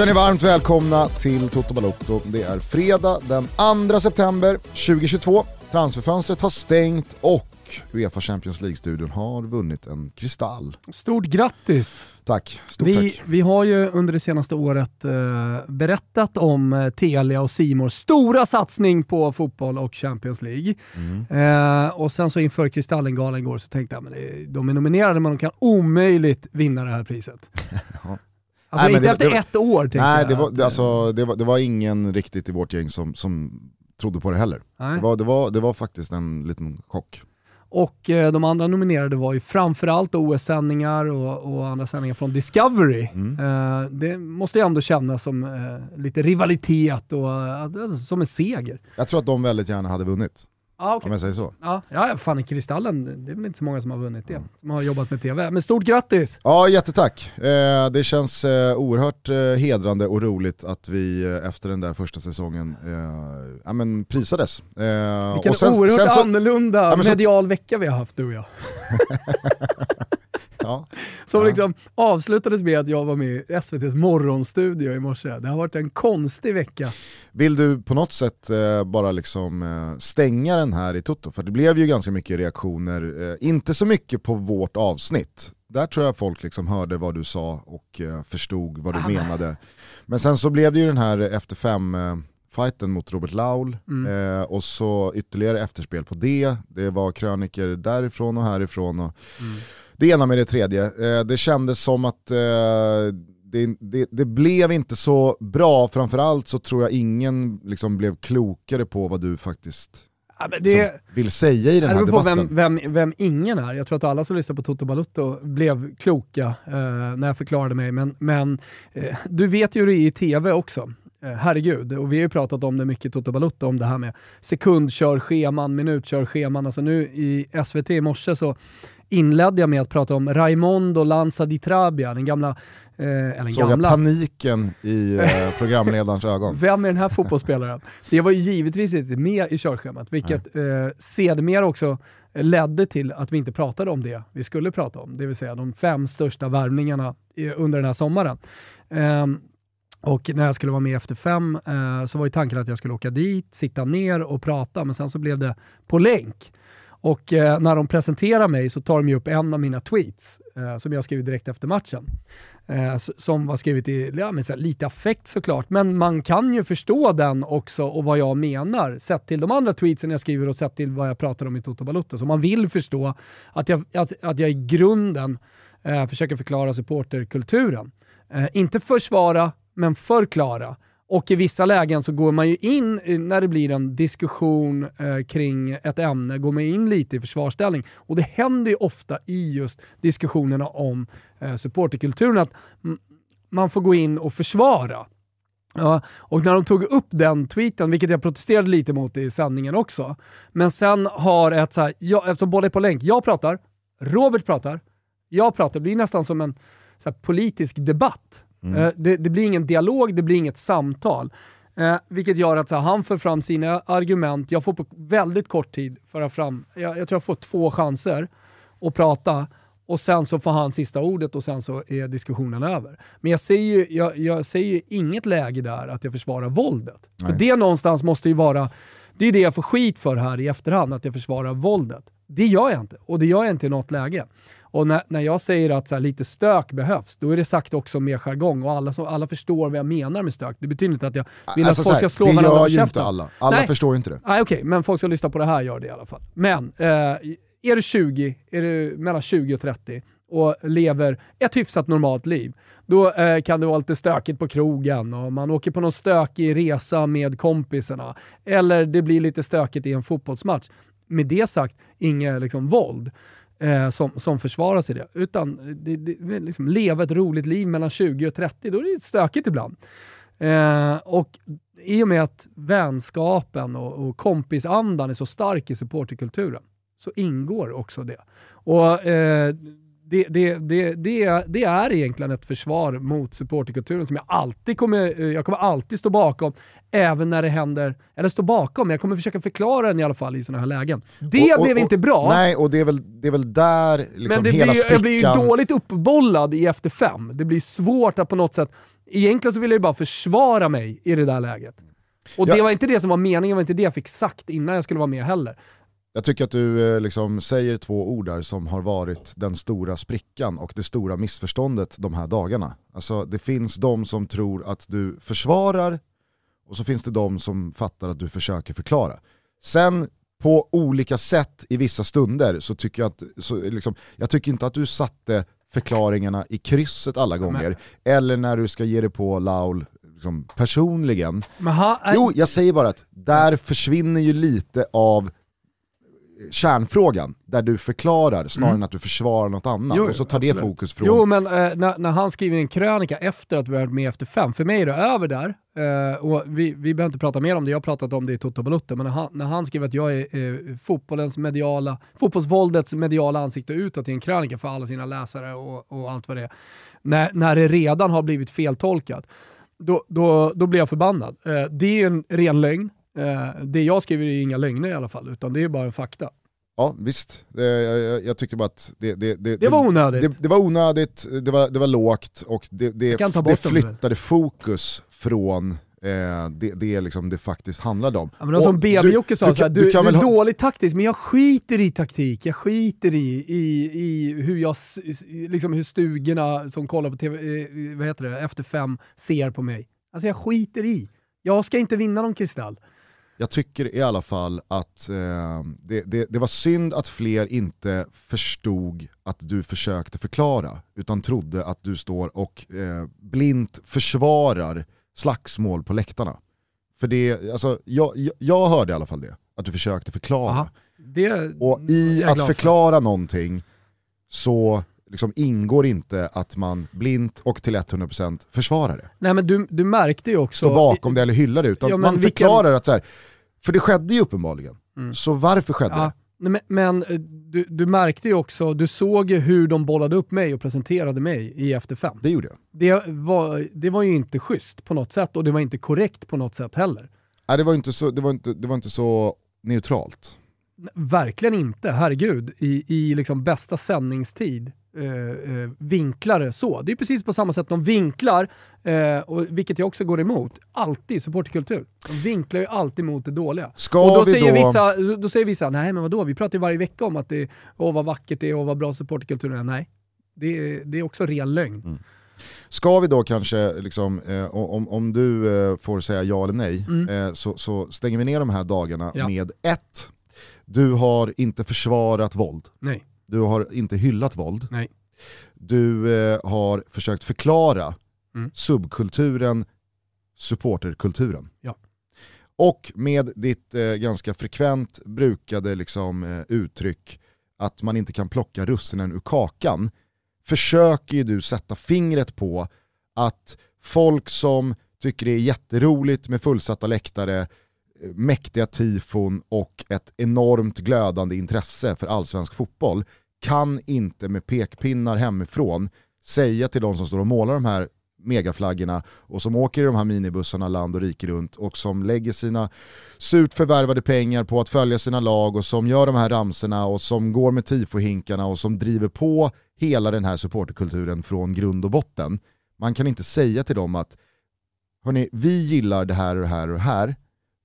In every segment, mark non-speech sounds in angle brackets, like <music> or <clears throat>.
Känner varmt välkomna till Toto Balotto. Det är fredag den 2 september 2022. Transferfönstret har stängt och Uefa Champions League-studion har vunnit en kristall. Stort grattis! Tack, stort vi, tack. Vi har ju under det senaste året eh, berättat om eh, Telia och Simors stora satsning på fotboll och Champions League. Mm. Eh, och sen så inför Kristallengalan igår så tänkte jag att de är nominerade men de kan omöjligt vinna det här priset. <laughs> ja. Alltså nej, inte det, efter det, ett år Nej. Det var, det, alltså, det, var, det var ingen riktigt i vårt gäng som, som trodde på det heller. Det var, det, var, det var faktiskt en liten chock. Och eh, de andra nominerade var ju framförallt OS-sändningar och, och, andra sändningar från Discovery. Mm. Eh, det måste ju ändå kännas som eh, lite rivalitet och eh, som en seger. Jag tror att de väldigt gärna hade vunnit. Ah, okay. Om jag säger så. Ja, ja, fan i Kristallen, det är väl inte så många som har vunnit det, som har jobbat med TV. Men stort grattis! Ja, jättetack. Eh, det känns eh, oerhört eh, hedrande och roligt att vi eh, efter den där första säsongen eh, ja, men prisades. Eh, Vilken och sen, oerhört sen så, annorlunda ja, medial så... vecka vi har haft du och jag. <laughs> <laughs> Ja. Som ja. liksom avslutades med att jag var med i SVTs morgonstudio i morse. Det har varit en konstig vecka. Vill du på något sätt eh, bara liksom eh, stänga den här i Toto? För det blev ju ganska mycket reaktioner, eh, inte så mycket på vårt avsnitt. Där tror jag folk liksom hörde vad du sa och eh, förstod vad du ah, menade. Men sen så blev det ju den här efter fem eh, fighten mot Robert Laul mm. eh, och så ytterligare efterspel på det. Det var kröniker därifrån och härifrån. Och mm det ena med det tredje. Eh, det kändes som att eh, det, det, det, blev inte så bra, framförallt så tror jag ingen liksom blev klokare på vad du faktiskt ja, det, vill säga i den här debatten. På vem, vem, vem ingen är. Jag tror att alla som lyssnar på Toto Balutto blev kloka eh, när jag förklarade mig, men, men eh, du vet ju hur det är i tv också. Eh, herregud, och vi har ju pratat om det mycket Toto Balutto, om det här med sekundkörscheman, minutkörscheman. Alltså nu i SVT i morse så inledde jag med att prata om Raimondo Lanza di Trabia, den gamla Eh, eller Såg gamla. jag paniken i eh, <laughs> programledarens ögon? Vem är den här <laughs> fotbollsspelaren? Det var ju givetvis inte med i körschemat, vilket eh, sedermera också ledde till att vi inte pratade om det vi skulle prata om, det vill säga de fem största värvningarna under den här sommaren. Eh, och när jag skulle vara med efter fem eh, så var ju tanken att jag skulle åka dit, sitta ner och prata, men sen så blev det på länk. Och eh, när de presenterar mig så tar de ju upp en av mina tweets eh, som jag skrev direkt efter matchen. Eh, som var skrivit i ja, men så här, lite affekt såklart, men man kan ju förstå den också och vad jag menar sett till de andra tweetsen jag skriver och sett till vad jag pratar om i Toto Balotto. Så man vill förstå att jag, att, att jag i grunden eh, försöker förklara supporterkulturen. Eh, inte försvara, men förklara. Och i vissa lägen så går man ju in, när det blir en diskussion eh, kring ett ämne, går man in lite i försvarsställning. Och det händer ju ofta i just diskussionerna om eh, supporterkulturen att man får gå in och försvara. Ja, och när de tog upp den tweeten, vilket jag protesterade lite mot i sändningen också, men sen har ett så här, jag, eftersom båda är på länk, jag pratar, Robert pratar, jag pratar, det blir nästan som en så politisk debatt. Mm. Eh, det, det, blir ingen dialog, det blir inget samtal. Eh, vilket gör att så här, han för fram sina argument, jag får på väldigt kort tid föra fram, jag, jag tror jag får två chanser att prata och sen så får han sista ordet och sen så är diskussionen över. Men jag säger ju, jag, jag säger ju inget läge där att jag försvarar våldet. För det någonstans måste ju vara, det är det jag får skit för här i efterhand, att jag försvarar våldet. Det gör jag inte, och det gör jag inte i något läge. Och när, när jag säger att så här, lite stök behövs, då är det sagt också med jargong och alla, så, alla förstår vad jag menar med stök. Det betyder inte att jag vill alltså, att folk ska slå varandra. Det gör ju inte alla. Alla Nej. förstår inte det. Nej okej, okay, men folk som lyssnar på det här gör det i alla fall. Men, eh, är du 20, är du mellan 20 och 30 och lever ett hyfsat normalt liv, då eh, kan det vara lite stökigt på krogen och man åker på någon stökig resa med kompisarna. Eller det blir lite stökigt i en fotbollsmatch. Med det sagt, inget liksom, våld eh, som, som försvarar sig det. Utan det, det, liksom, leva ett roligt liv mellan 20 och 30, då är det stökigt ibland. Eh, och i och med att vänskapen och, och kompisandan är så stark i supporterkulturen så ingår också det. Och eh, det, det, det, det, är, det är egentligen ett försvar mot supporterkulturen som jag alltid kommer, eh, jag kommer alltid stå bakom, även när det händer, eller stå bakom, jag kommer försöka förklara den i alla fall i sådana här lägen. Det och, och, blev inte bra. Nej, och det är väl, det är väl där liksom Men det hela blir, sprickan... Jag blir ju dåligt uppbollad i efter fem. Det blir svårt att på något sätt, egentligen så vill jag ju bara försvara mig i det där läget. Och ja. det var inte det som var meningen, det var inte det jag fick sagt innan jag skulle vara med heller. Jag tycker att du eh, liksom säger två ord där som har varit den stora sprickan och det stora missförståndet de här dagarna. Alltså det finns de som tror att du försvarar och så finns det de som fattar att du försöker förklara. Sen på olika sätt i vissa stunder så tycker jag att, så liksom, jag tycker inte att du satte förklaringarna i krysset alla gånger. Men. Eller när du ska ge dig på Laul liksom, personligen. Jo, jag säger bara att där försvinner ju lite av kärnfrågan, där du förklarar snarare mm. än att du försvarar något annat. Jo, och så tar absolut. det fokus från... Jo, men eh, när, när, han skriver en krönika efter att vi varit med efter fem, för mig är det över där, eh, och vi, vi behöver inte prata mer om det, jag har pratat om det i Toto Balotto, men när han, när han skriver att jag är eh, fotbollens mediala, fotbollsvåldets mediala ansikte utåt i en krönika för alla sina läsare och, och allt vad det är, när, när det redan har blivit feltolkat, då, då, då blir jag förbannad. Eh, det är en ren lögn, Eh, det jag skriver är inga lögner i alla fall, utan det är bara fakta. Ja visst, det, jag, jag tyckte bara att det, det, det, det var onödigt. Det, det, var onödigt, det var, det var lågt och det, det, flyttade fokus från eh, det, det, liksom det faktiskt handlade om. Ja, men som BB-Jocke sa, du, såhär, du, du, du är ha... dålig taktisk, men jag skiter i taktik, jag skiter i, i, i hur, jag, liksom hur stugorna som kollar på TV, eh, vad heter det, efter fem ser på mig. Alltså jag skiter i. Jag ska inte vinna någon kristall jag tycker i alla fall att eh, det, det, det, var synd att fler inte förstod att du försökte förklara, utan trodde att du står och eh, blint försvarar slagsmål på läktarna. För det, alltså, jag, jag, jag hörde i alla fall det, att du försökte förklara. Det, och i att förklara för. någonting så liksom ingår inte att man blint och till 100% försvarar det. Nej men du, du märkte ju också... Stå bakom det eller hyllar det, utan ja, man vilken... förklarar att så här, för det skedde ju uppenbarligen. Mm. Så varför skedde ja. det? Men, men eh, du, du, märkte ju också, du såg ju hur de bollade upp mig och presenterade mig i Efter fem. Det gjorde jag. Det var, det var ju inte schysst på något sätt och det var inte korrekt på något sätt heller. Nej, det var inte så, det var inte, det var inte så neutralt. Verkligen inte, herregud. I, i liksom bästa sändningstid eh, eh, vinklar det så. Det är precis på samma sätt de vinklar, eh, och, vilket jag också går emot, alltid supporterkultur. De vinklar ju alltid mot det dåliga. Ska och då vi säger, då... Vissa, då säger vissa, nej men vadå, vi pratar ju varje vecka om att det, åh vad vackert det är och vad bra supporterkulturen är. Nej, det är, det är också ren lögn. Mm. Ska vi då kanske, liksom, eh, om, om du eh, får säga ja eller nej, mm. eh, så, så, stänger vi ner de här dagarna ja. med ett, du har inte försvarat våld. Nej. Du har inte hyllat våld. Nej. Du eh, har försökt förklara mm. subkulturen, supporterkulturen. Ja. Och med ditt eh, ganska frekvent brukade liksom, eh, uttryck att man inte kan plocka russinen ur kakan, försöker ju du sätta fingret på att folk som tycker det är jätteroligt med fullsatta läktare, eh, mäktiga tifon och ett enormt glödande intresse för allsvensk fotboll kan inte med pekpinnar hemifrån säga till de som står och målar de här megaflaggorna och som åker i de här minibussarna land och rike runt och som lägger sina surt förvärvade pengar på att följa sina lag och som gör de här ramserna och som går med tifohinkarna och som driver på hela den här supporterkulturen från grund och botten. Man kan inte säga till dem att hörni, vi gillar det här och det här och det här,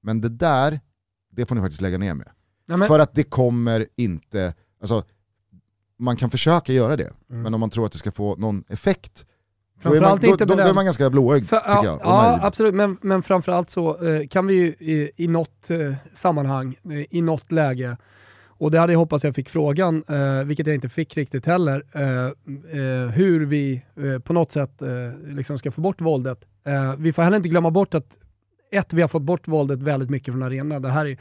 men det där, det får ni faktiskt lägga ner med. Ja. För att det kommer inte, alltså man kan försöka göra det, mm. men om man tror att det ska få någon effekt, då är, man, då, då, då är man ganska blåögd tycker ja, jag. Ja, absolut, men, men framförallt så eh, kan vi ju i, i något eh, sammanhang, eh, i något läge, och det hade jag hoppats jag fick frågan, eh, vilket jag inte fick riktigt heller, hur vi på något sätt liksom ska få bort våldet. vi får heller inte glömma bort att ett, vi har fått bort våldet väldigt mycket från arenan. Det här är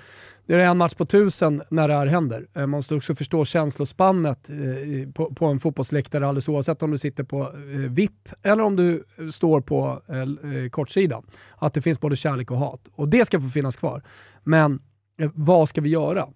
det är en match på tusen när det här händer. Eh, man måste också förstå känslospannet eh, på, på en fotbollsläktare alldeles oavsett om du sitter på eh, VIP eller om du står på kortsidan. Att det finns både kärlek och hat. Och det ska få finnas kvar. Men vad ska vi göra?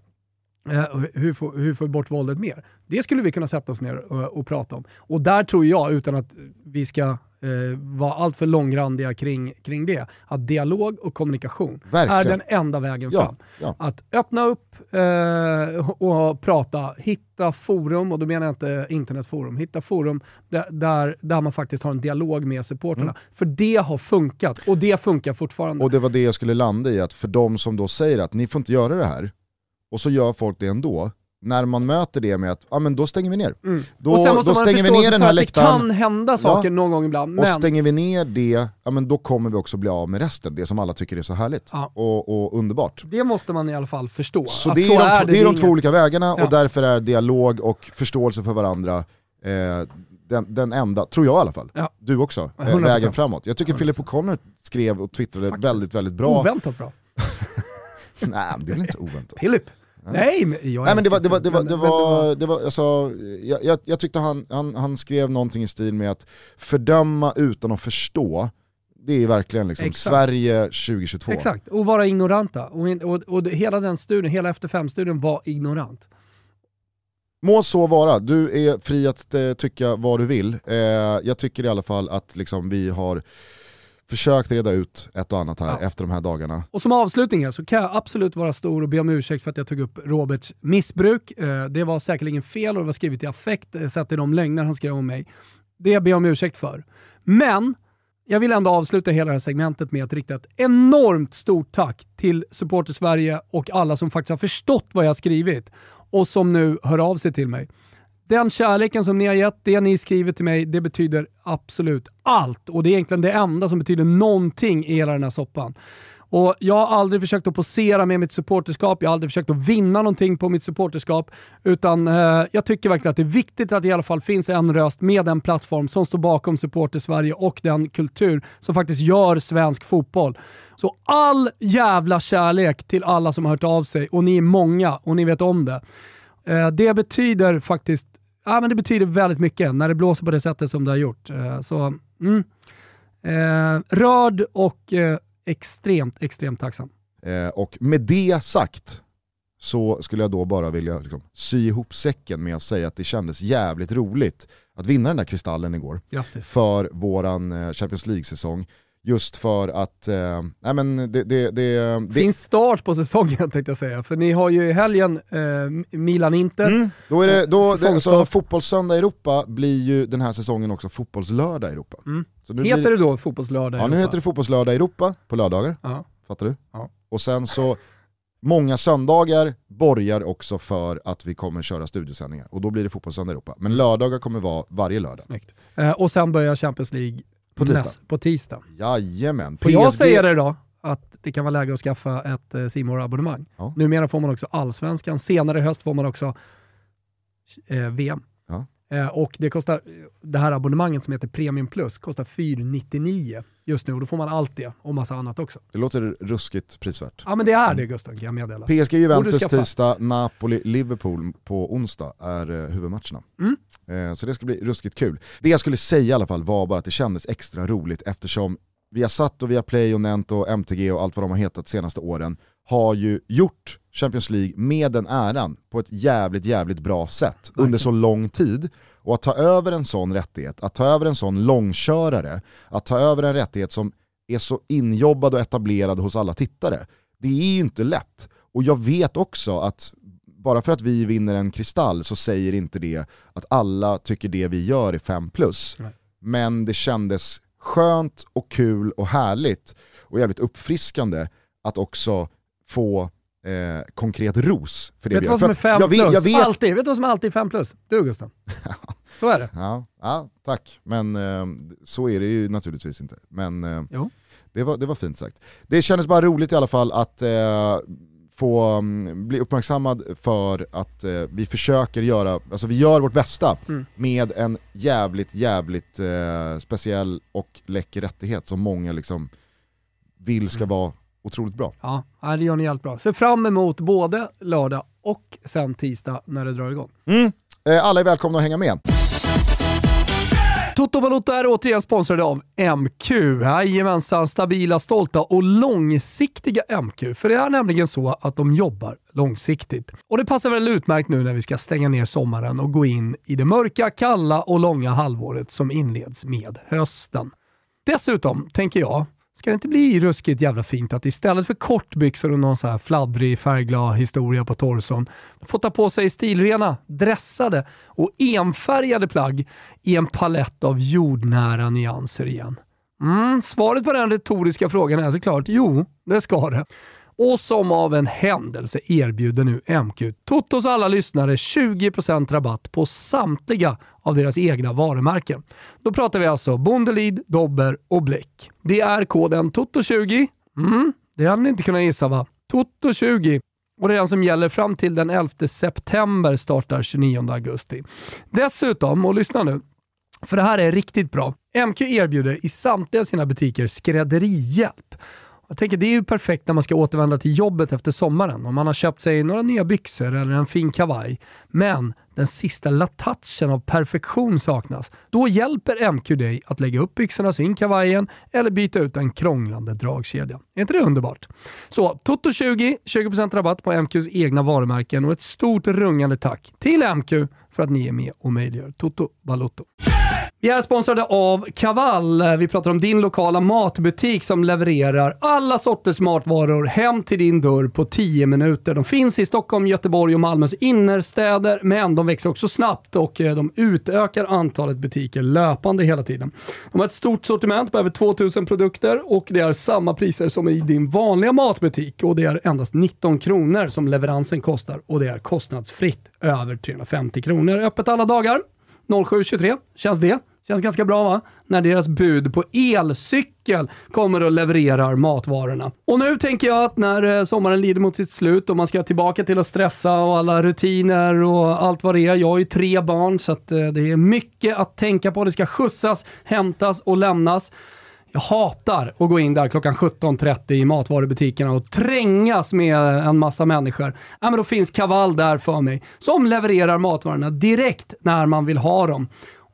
Hur, får, hur får vi bort våldet mer? Det skulle vi kunna sätta oss ner och, och prata om. Och där tror jag, utan att vi ska eh, vara alltför långrandiga kring, kring det, att dialog och kommunikation Verkligen. är den enda vägen Ja, fram. ja. Att öppna upp eh, och prata, hitta forum, och då menar jag inte internetforum, hitta forum där, där, där man faktiskt har en dialog med supporterna. För det har funkat, och det funkar fortfarande. Mm. Och det var det jag skulle landa i, att för de som då säger att ni får inte göra det här, och så gör folk det ändå, när man möter det med att ja men då stänger vi ner. Mm. Då, och sen måste då man stänger vi ner den här att det läktaren. kan hända saker någon gång ibland. Och Men stänger vi ner det, ja men då kommer vi också bli av med resten, det som alla tycker är så härligt Ja. och, och underbart. det måste man i alla fall förstå. Så det är, så de, är två- det är de två olika vägarna Ja. och därför är dialog och förståelse för varandra eh, den, den enda, tror jag i alla fall, Ja. du också, eh, 100%. vägen framåt. Jag tycker 100%. Philip O'Connor skrev och twittrade Faktiskt. väldigt, väldigt bra. Oväntat bra. <laughs> Nej, det är väl inte oväntat. Philip. Nej, men jag Nej men det var, det var, det Philip, var, men- det men var, det var alltså, jag, jag, jag tyckte han, han, han skrev någonting i stil med att fördöma utan att förstå, det är verkligen liksom Exakt. Sverige 2022. Exakt, och vara ignoranta. Och, och, och hela den studien, hela efter fem-studien var ignorant. Må så vara, du är fri att eh, tycka vad du vill. Eh, jag tycker i alla fall att liksom, vi har försökt reda ut ett och annat här Ja. efter de här dagarna. Och som avslutning så kan jag absolut vara stor och be om ursäkt för att jag tog upp Roberts missbruk. Eh, det var säkerligen fel och det var skrivet i affekt, eh, sett i de lögner han skrev om mig. Det ber jag om ursäkt för. Men jag vill ändå avsluta hela det här segmentet med att rikta ett enormt stort tack till Supporter Sverige och alla som faktiskt har förstått vad jag har skrivit och som nu hör av sig till mig. Den kärleken som ni har gett, det ni skriver till mig, det betyder absolut allt. Och det är egentligen det enda som betyder någonting i hela den här soppan. Och jag har aldrig försökt att posera med mitt supporterskap, jag har aldrig försökt att vinna någonting på mitt supporterskap, utan eh, jag tycker verkligen att det är viktigt att det i alla fall finns en röst med den plattform som står bakom Supporter Sverige och den kultur som faktiskt gör svensk fotboll. Så all jävla kärlek till alla som har hört av sig, och ni är många och ni vet om det. Eh, det betyder faktiskt ja, men det betyder väldigt mycket när det blåser på det sättet som det har gjort. Eh, så, mm. eh, rörd och eh, extremt, extremt tacksam. Och med det sagt så skulle jag då bara vilja liksom, sy ihop säcken med att säga att det kändes jävligt roligt att vinna den där kristallen igår Grattis. för våran Champions League-säsong. Just för att, eh, nej men det, det, det, det, Fin start på säsongen <laughs> tänkte jag säga, för ni har ju i helgen eh, Milan-Inter. Mm. Då är det, då, det, så fotbollssöndag i Europa blir ju den här säsongen också fotbollslördag i Europa. Mm. Nu Heter blir, det då fotbollslördag? i Ja nu Europa? heter det fotbollslördag i Europa på lördagar, Ja. fattar du? Ja. Och sen så, många söndagar borgar också för att vi kommer köra studiosändningar och då blir det fotbollssöndag i Europa. Men lördagar kommer vara varje lördag. Eh, och sen börjar Champions League På tisdag. näst- på tisdag. Jajamän. Får jag PSG säga det då? Att det kan vara läge att skaffa ett eh, simor abonnemang Ja. Numera får man också allsvenskan, senare i höst får man också eh, VM. Eh, och det kostar, det här abonnemanget som heter Premium Plus kostar 499 just nu och då får man allt det och massa annat också. Det låter ruskigt prisvärt. Ja men det är det Gustav, kan jag meddela. PSG, Juventus tisdag, Napoli, Liverpool på onsdag är eh, huvudmatcherna. Mm. Eh, så det ska bli ruskigt kul. Det jag skulle säga i alla fall var bara att det kändes extra roligt eftersom vi har satt och vi har Play och Nent och MTG och allt vad de har hetat de senaste åren har ju gjort Champions League med den äran på ett jävligt, jävligt bra sätt under så lång tid. Och att ta över en sån rättighet, att ta över en sån långkörare, att ta över en rättighet som är så injobbad och etablerad hos alla tittare, det är ju inte lätt. Och jag vet också att bara för att vi vinner en kristall så säger inte det att alla tycker det vi gör är 5 plus. Nej. Men det kändes skönt och kul och härligt och jävligt uppfriskande att också få eh, konkret ros för det Vet vi gör. som är 5 jag vet, plus? jag vet, Alltid. Vet du vad som alltid är 5 plus? Du Gustav. <laughs> Så är det. Ja, ja, tack. Men eh, så är det ju naturligtvis inte. Men eh, det, var, det var fint sagt. Det kändes bara roligt i alla fall att eh, få mm, bli uppmärksammad för att eh, vi försöker göra, alltså vi gör vårt bästa Mm. med en jävligt, jävligt eh, speciell och läcker rättighet som många liksom vill ska Mm. vara otroligt bra. Ja, det gör ni jävligt bra. Se fram emot både lördag och sen tisdag när det drar igång. Eh, alla är välkomna att hänga med. Toto Balotto är återigen sponsrade av MQ. Jajamensan, stabila, stolta och långsiktiga MQ. För det är nämligen så att de jobbar långsiktigt. Och det passar väl utmärkt nu när vi ska stänga ner sommaren och gå in i det mörka, kalla och långa halvåret som inleds med hösten. Dessutom tänker jag, Ska det inte bli ruskigt jävla fint att istället för kortbyxor och någon så här fladdrig färgglad historia på torson få ta på sig stilrena, dressade och enfärgade plagg i en palett av jordnära nyanser igen? Mm, svaret på den retoriska frågan är såklart jo, det ska det. Och som av en händelse erbjuder nu MQ Totos alla lyssnare 20% rabatt på samtliga av deras egna varumärken. Då pratar vi alltså Bondelid, Dobber och Bläck. Det är koden TOTO20. Mm, det hade ni inte kunnat gissa va? TOTO20 och det är den som gäller fram till den 11 september startar 29 augusti. Dessutom, och lyssna nu, för det här är riktigt bra. MQ erbjuder i samtliga sina butiker skrädderihjälp. Jag tänker det är ju perfekt när man ska återvända till jobbet efter sommaren. Om man har köpt sig några nya byxor eller en fin kavaj. Men den sista latouchen av perfektion saknas. Då hjälper MQ dig att lägga upp byxorna så in kavajen eller byta ut en krånglande dragkedja. Är inte det underbart? Så Toto20, 20% rabatt på MQs egna varumärken och ett stort rungande tack till MQ för att ni är med och möjliggör Toto Balotto. Vi är sponsrade av Kaval. Vi pratar om din lokala matbutik som levererar alla sorters matvaror hem till din dörr på 10 minuter. De finns i Stockholm, Göteborg och Malmös innerstäder, men de växer också snabbt och eh, de utökar antalet butiker löpande hela tiden. De har ett stort sortiment på över 2000 produkter och det är samma priser som i din vanliga matbutik och det är endast 19 kronor som leveransen kostar och det är kostnadsfritt över 350 kronor. Öppet alla dagar. 07.23. Känns det? Känns ganska bra va? När deras bud på elcykel kommer och levererar matvarorna. Och nu tänker jag att när eh, sommaren lider mot sitt slut och man ska tillbaka till att stressa och alla rutiner och allt vad det är. Jag har ju tre barn så att eh, det är mycket att tänka på. Det ska skjutsas, hämtas och lämnas. Jag hatar att gå in där klockan 17.30 i matvarubutikerna och trängas med eh, en massa människor. Ja, men då finns Kaval där för mig som levererar matvarorna direkt när man vill ha dem.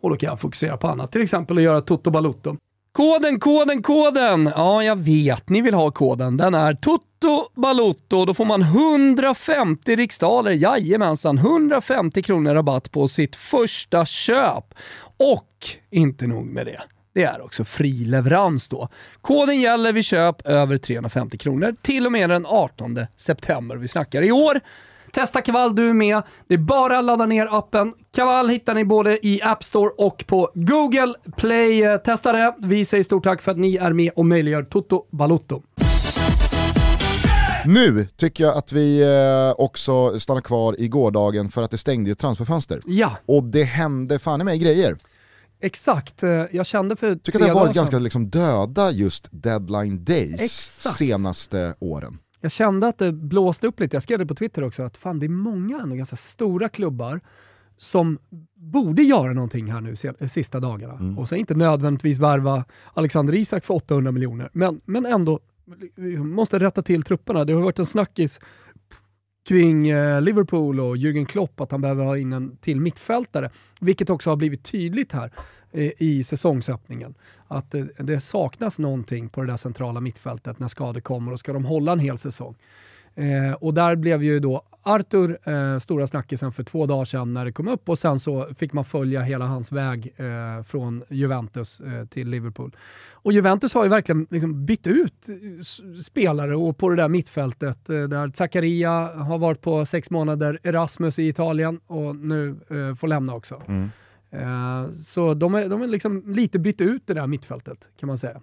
Och då kan jag fokusera på annat, till exempel att göra Toto Balutto. Koden, koden, koden! Ja, jag vet, ni vill ha koden. Den är Toto Balutto. Då får man 150 riksdaler, jajamensan, 150 kronor rabatt på sitt första köp. Och inte nog med det. Det är också fri leverans då. Koden gäller vid köp över 350 kronor till och med den 18 september. Vi snackar i år. Testa Kaval du med. Det är bara att ladda ner appen. Kaval hittar ni både i App Store och på Google Play. Testa det. Vi säger stort tack för att ni är med och möjliggör Toto Balutto. Nu tycker jag att vi eh, också stannar kvar i gårdagen för att det stängde ett transferfönster. Ja. Och det hände fan i mig grejer. Exakt, eh, jag kände för tycker att det har varit ganska liksom döda just deadline days Exakt. senaste åren. Jag kände att det blåste upp lite, jag skrev det på Twitter också, att fan det är många ändå ganska stora klubbar som borde göra någonting här nu sista dagarna. Mm. Och så inte nödvändigtvis värva Alexander Isak för 800 miljoner, men, men ändå vi måste rätta till trupperna. Det har varit en snackis kring eh, Liverpool och Jürgen Klopp att han behöver ha in en till mittfältare, vilket också har blivit tydligt här eh, Eh, i säsongsöppningen. Att eh, det, saknas någonting på det där centrala mittfältet när skador kommer och ska de hålla en hel säsong. Eh, och där blev ju då Arthur eh, stora snackisen för två dagar sedan när det kom upp och sen så fick man följa hela hans väg eh, från Juventus eh, till Liverpool. Och Juventus har ju verkligen liksom bytt ut eh, spelare och på det där mittfältet eh, där Zakaria har varit på sex månader, Erasmus i Italien och nu eh, får lämna också. Mm. Eh, så de är, de är liksom lite bytt ut det där mittfältet kan man säga.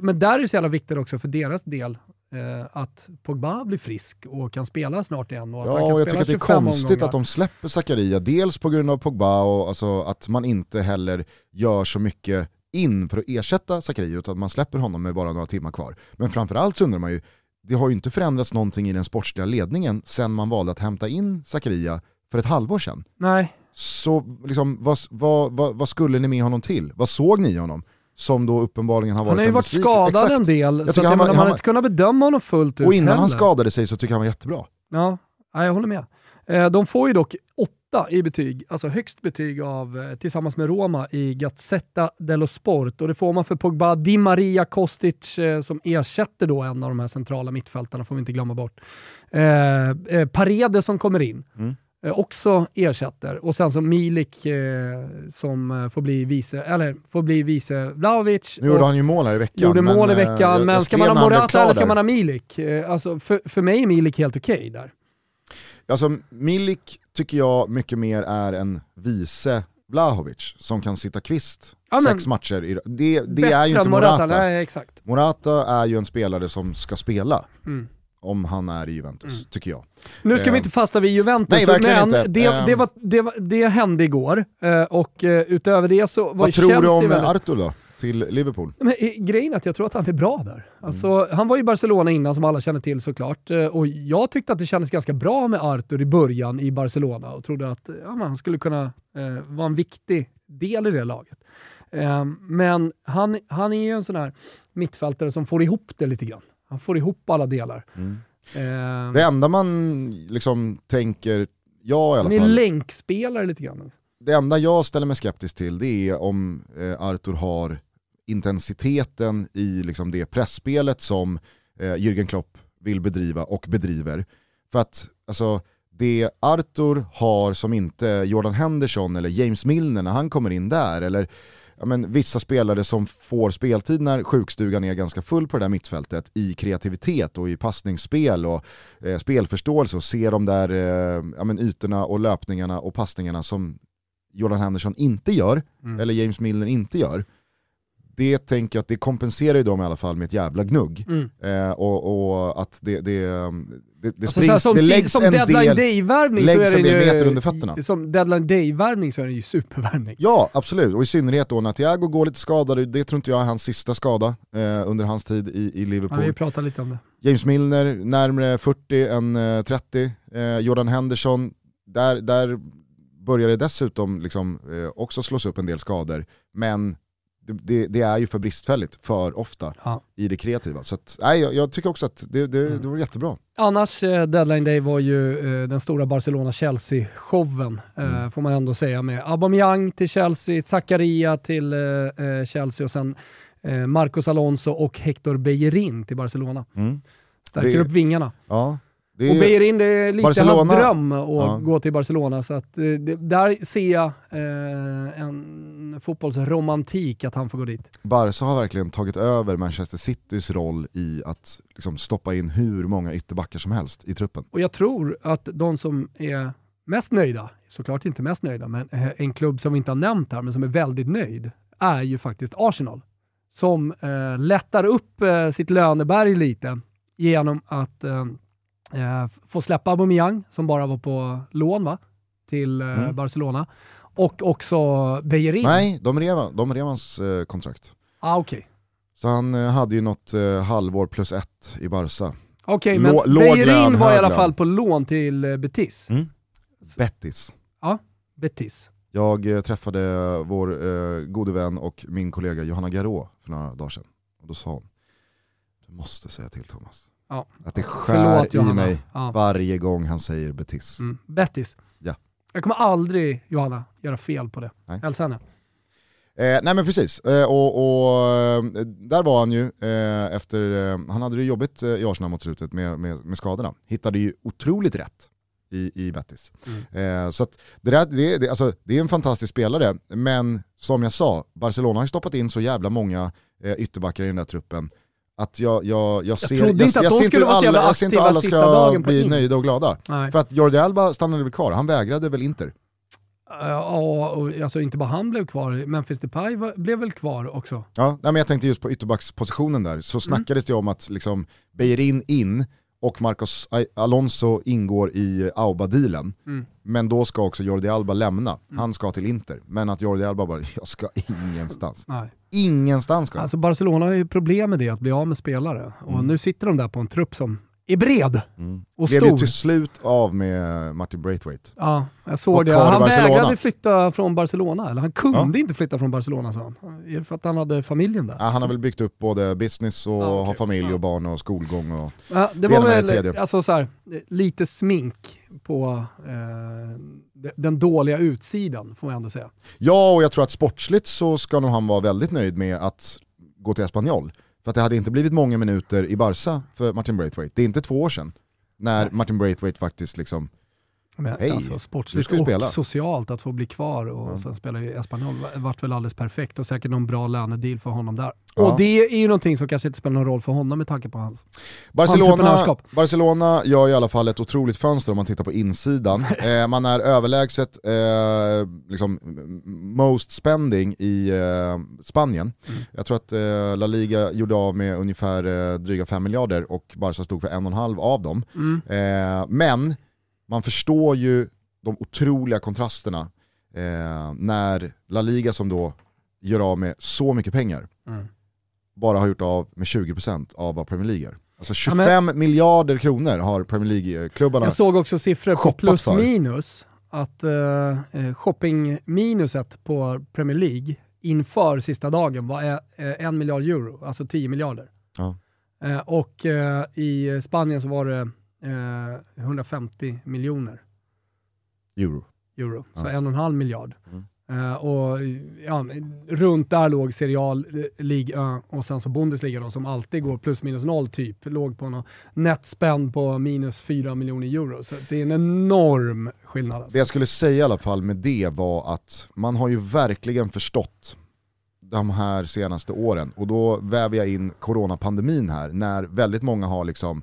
men där är det så jävla viktigt också för deras del eh, att Pogba blir frisk och kan spela snart igen. Och att ja, och jag tycker att det är konstigt omgångar. att de släpper Zakaria, dels på grund av Pogba och alltså att man inte heller gör så mycket in för att ersätta Zakaria, utan man släpper honom med bara några timmar kvar. Men framförallt så undrar man ju, det har ju inte förändrats någonting i den sportsliga ledningen sen man valde att hämta in Zakaria för ett halvår sedan. Nej. Så liksom, vad, vad, vad, vad skulle ni med honom till? Vad såg ni i honom? som då uppenbarligen har varit Han har ju varit skadad Exakt. en del, jag så att han, man, har inte kunnat bedöma honom fullt ut Och innan heller. han skadade sig så tycker jag han var jättebra. Ja, jag håller med. Eh, de får ju dock åtta i betyg, alltså högst betyg av, eh, tillsammans med Roma i Gazzetta dello Sport. Och det får man för Pogba Di Maria Kostic eh, som ersätter då en av de här centrala mittfältarna, får vi inte glömma bort. Eh, eh, Paredes som kommer in. Mm. Eh, också ersätter. Och sen så Milik eh, som eh, får bli vice, eller får bli vice Vlahovic. Nu gjorde han ju mål här i veckan. gjorde men, mål i eh, veckan, jag- jag men ska skrev man ha Morata eller ska man ha Milik? Eh, alltså, för, för mig är Milik helt okej där. Alltså Milik tycker jag mycket mer är en vice Vlahovic som kan sitta kvist Ja, sex matcher. I, det det är ju inte än Morata. Nej. Morata är ju en spelare som ska spela Mm. Om han är i Juventus, Mm. tycker jag. Nu ska vi Eh, inte fasta vid Juventus, nej, verkligen men inte. Det, Ehm. det, var, det, var, det hände igår eh, och eh, utöver det så var Vad tror du om väldigt... Artur då, till Liverpool? Men, eh, grejen är att jag tror att han är bra där. Alltså, Mm. Han var i Barcelona innan som alla känner till såklart. Eh, Och jag tyckte att det kändes ganska bra med Arthur i början i Barcelona och trodde att ja, han skulle kunna eh, vara en viktig del i det laget. Eh, men han, han är ju en sån här mittfältare som får ihop det lite grann. Han får ihop alla delar. Eh, Det enda man liksom tänker, jag i alla han är fall, länkspelare lite grann. det enda jag ställer mig skeptisk till det är om eh, Artur har intensiteten i liksom det pressspelet som eh, Jürgen Klopp vill bedriva och bedriver. För att alltså, det Artur har som inte Jordan Henderson eller James Milner när han kommer in där, eller ja, men, vissa spelare som får speltid när sjukstugan är ganska full på det där mittfältet i kreativitet och i passningsspel och eh, spelförståelse och ser de där eh, ja, men, ytorna och löpningarna och passningarna som Jordan Henderson inte gör, Mm. eller James Milner inte gör, det tänker jag att det kompenserar ju dem i alla fall med ett jävla gnugg. Mm. Eh, och, och att det, det, det, det, Alltså, springs, som det läggs som en deadline day-värvning så är en det del meter under fötterna. Som deadline day-värvning så är det ju supervärvning. Ja, absolut. Och i synnerhet då när Thiago går lite skadad, det tror inte jag är hans sista skada eh, under hans tid i, i Ja, Liverpool. vi pratar lite om det. James Milner närmare 40 än eh, 30. Eh, Jordan Henderson, där, där börjar det dessutom liksom, eh, också slås upp en del skador. Men det, det, är ju för bristfälligt för ofta Ja. i det kreativa. Så att, nej, jag, jag tycker också att det, det, Mm. det var jättebra. Annars, eh, deadline day var ju eh, den stora Barcelona-Chelsea-showen, eh, Mm. får man ändå säga, med Aubameyang till Chelsea, Zakaria till eh, eh, Chelsea och sen eh, Marcos Alonso och Hector Bellerin till Barcelona. Stärker Det- upp vingarna. Ja, det Och är, Bellerin, det är lite Barcelona- hans dröm att Ja. gå till Barcelona. Så att, eh, det, där ser jag eh, en fotbollsromantik att han får gå dit. Barca har verkligen tagit över Manchester Citys roll i att liksom, stoppa in hur många ytterbackar som helst i truppen. Och jag tror att de som är mest nöjda, såklart inte mest nöjda, men eh, en klubb som vi inte har nämnt här, men som är väldigt nöjd, är ju faktiskt Arsenal. Som eh, lättar upp eh, sitt löneberg lite genom att eh, eh, få släppa Aubameyang, som bara var på lån va? till eh, Mm. Barcelona. Och också Bellerin. Nej, de rev, de rev hans eh, kontrakt. Ah, Okej, Så han eh, hade ju något eh, halvår plus ett i Barca. Okej, men låg Bellerin lön, var i alla fall på lån till eh, Betis. Bettis. Betis. Jag eh, träffade vår eh, gode vän och min kollega Johanna Garå för några dagar sedan. Och då sa hon, du måste säga till Thomas. Ja. Att det skär Förlåt i Johanna. mig Ja. varje gång han säger Betis. Mm. Bettis. Ja. Jag kommer aldrig, Johanna, göra fel på det. Nej. Hälsa henne. Eh, nej men precis, eh, och, och eh, där var han ju eh, efter, eh, han hade det jobbigt eh, i Arsenal mot slutet med, med, med skadorna. Hittade ju otroligt rätt i, i Betis. Eh, så det, där, det, det, alltså, det är en fantastisk spelare, men som jag sa, Barcelona har ju stoppat in så jävla många eh, ytterbackar i den där truppen att jag, jag, jag ser, inte att de ser jävla alla, jag ser inte alla ska bli in. nöjda och glada. Nej. För att Jordi Alba stannade väl kvar, han vägrade väl Inter. Ja, och alltså inte bara han blev kvar, Memphis Depay var, blev väl kvar också. Ja, nej, men jag tänkte just på ytterbackspositionen där, så snackades det om att liksom Beirin in och Marcos Alonso ingår i Auba-dealen. Mm. Men då ska också Jordi Alba lämna, han ska till Inter. Men att Jordi Alba bara, <laughs> jag ska ingenstans. Nej. Ingenstans ska han. Alltså Barcelona har ju problem med det, att bli av med spelare. Och Mm. nu sitter de där på en trupp som är bred Mm. och Blev ju stor. till slut av med Martin Braithwaite. Ja, jag såg Och det. Han vägrade flytta från Barcelona, eller han kunde inte flytta från Barcelona sa han. Är det för att han hade familjen där? Ja, han har väl byggt upp både business och Ja, okej. har familj Ja. och barn och skolgång. Och... Ja, det Det var det väl tredje. alltså, så här, lite smink på eh, den dåliga utsidan, får man ändå säga. Ja, och jag tror att sportsligt så ska nog han vara väldigt nöjd med att gå till Espanyol. För att det hade inte blivit många minuter i Barca för Martin Braithwaite. Det är inte två år sedan när Martin Braithwaite faktiskt liksom men, Hej, alltså, sportsligt och spela. socialt att få bli kvar och ja. sen spela i Espanyol vart väl alldeles perfekt och säkert någon bra lönedeal för honom där. Ja. Och det är ju någonting som kanske inte spelar någon roll för honom med tanke på hans Barcelona, Barcelona gör i alla fall ett otroligt fönster om man tittar på insidan. <laughs> eh, man är överlägset eh, liksom, most spending i eh, Spanien. Mm. Jag tror att eh, La Liga gjorde av med ungefär eh, dryga 5 miljarder och Barca stod för 1,5 av dem. Mm. Eh, men man förstår ju de otroliga kontrasterna eh, när La Liga som då gör av med så mycket pengar, mm. bara har gjort av med 20% av vad Premier League är. Alltså 25 ja, men, miljarder kronor har Premier League-klubbarna Jag såg också siffror på plus för. minus, att uh, shoppingminuset på Premier League inför sista dagen var uh, en miljard euro, alltså 10 miljarder. Ja. Uh, och i Spanien så var det eh, 150 miljoner. Euro. Euro, ja. så en och en halv miljard. Mm. Uh, och ja, runt där låg Serial League och sen så Bundesliga då, som alltid går plus minus noll typ, låg på någon netspend på minus 4 miljoner euro. Så det är en enorm skillnad. Alltså. Det jag skulle säga i alla fall med det var att man har ju verkligen förstått de här senaste åren och då väver jag in coronapandemin här när väldigt många har liksom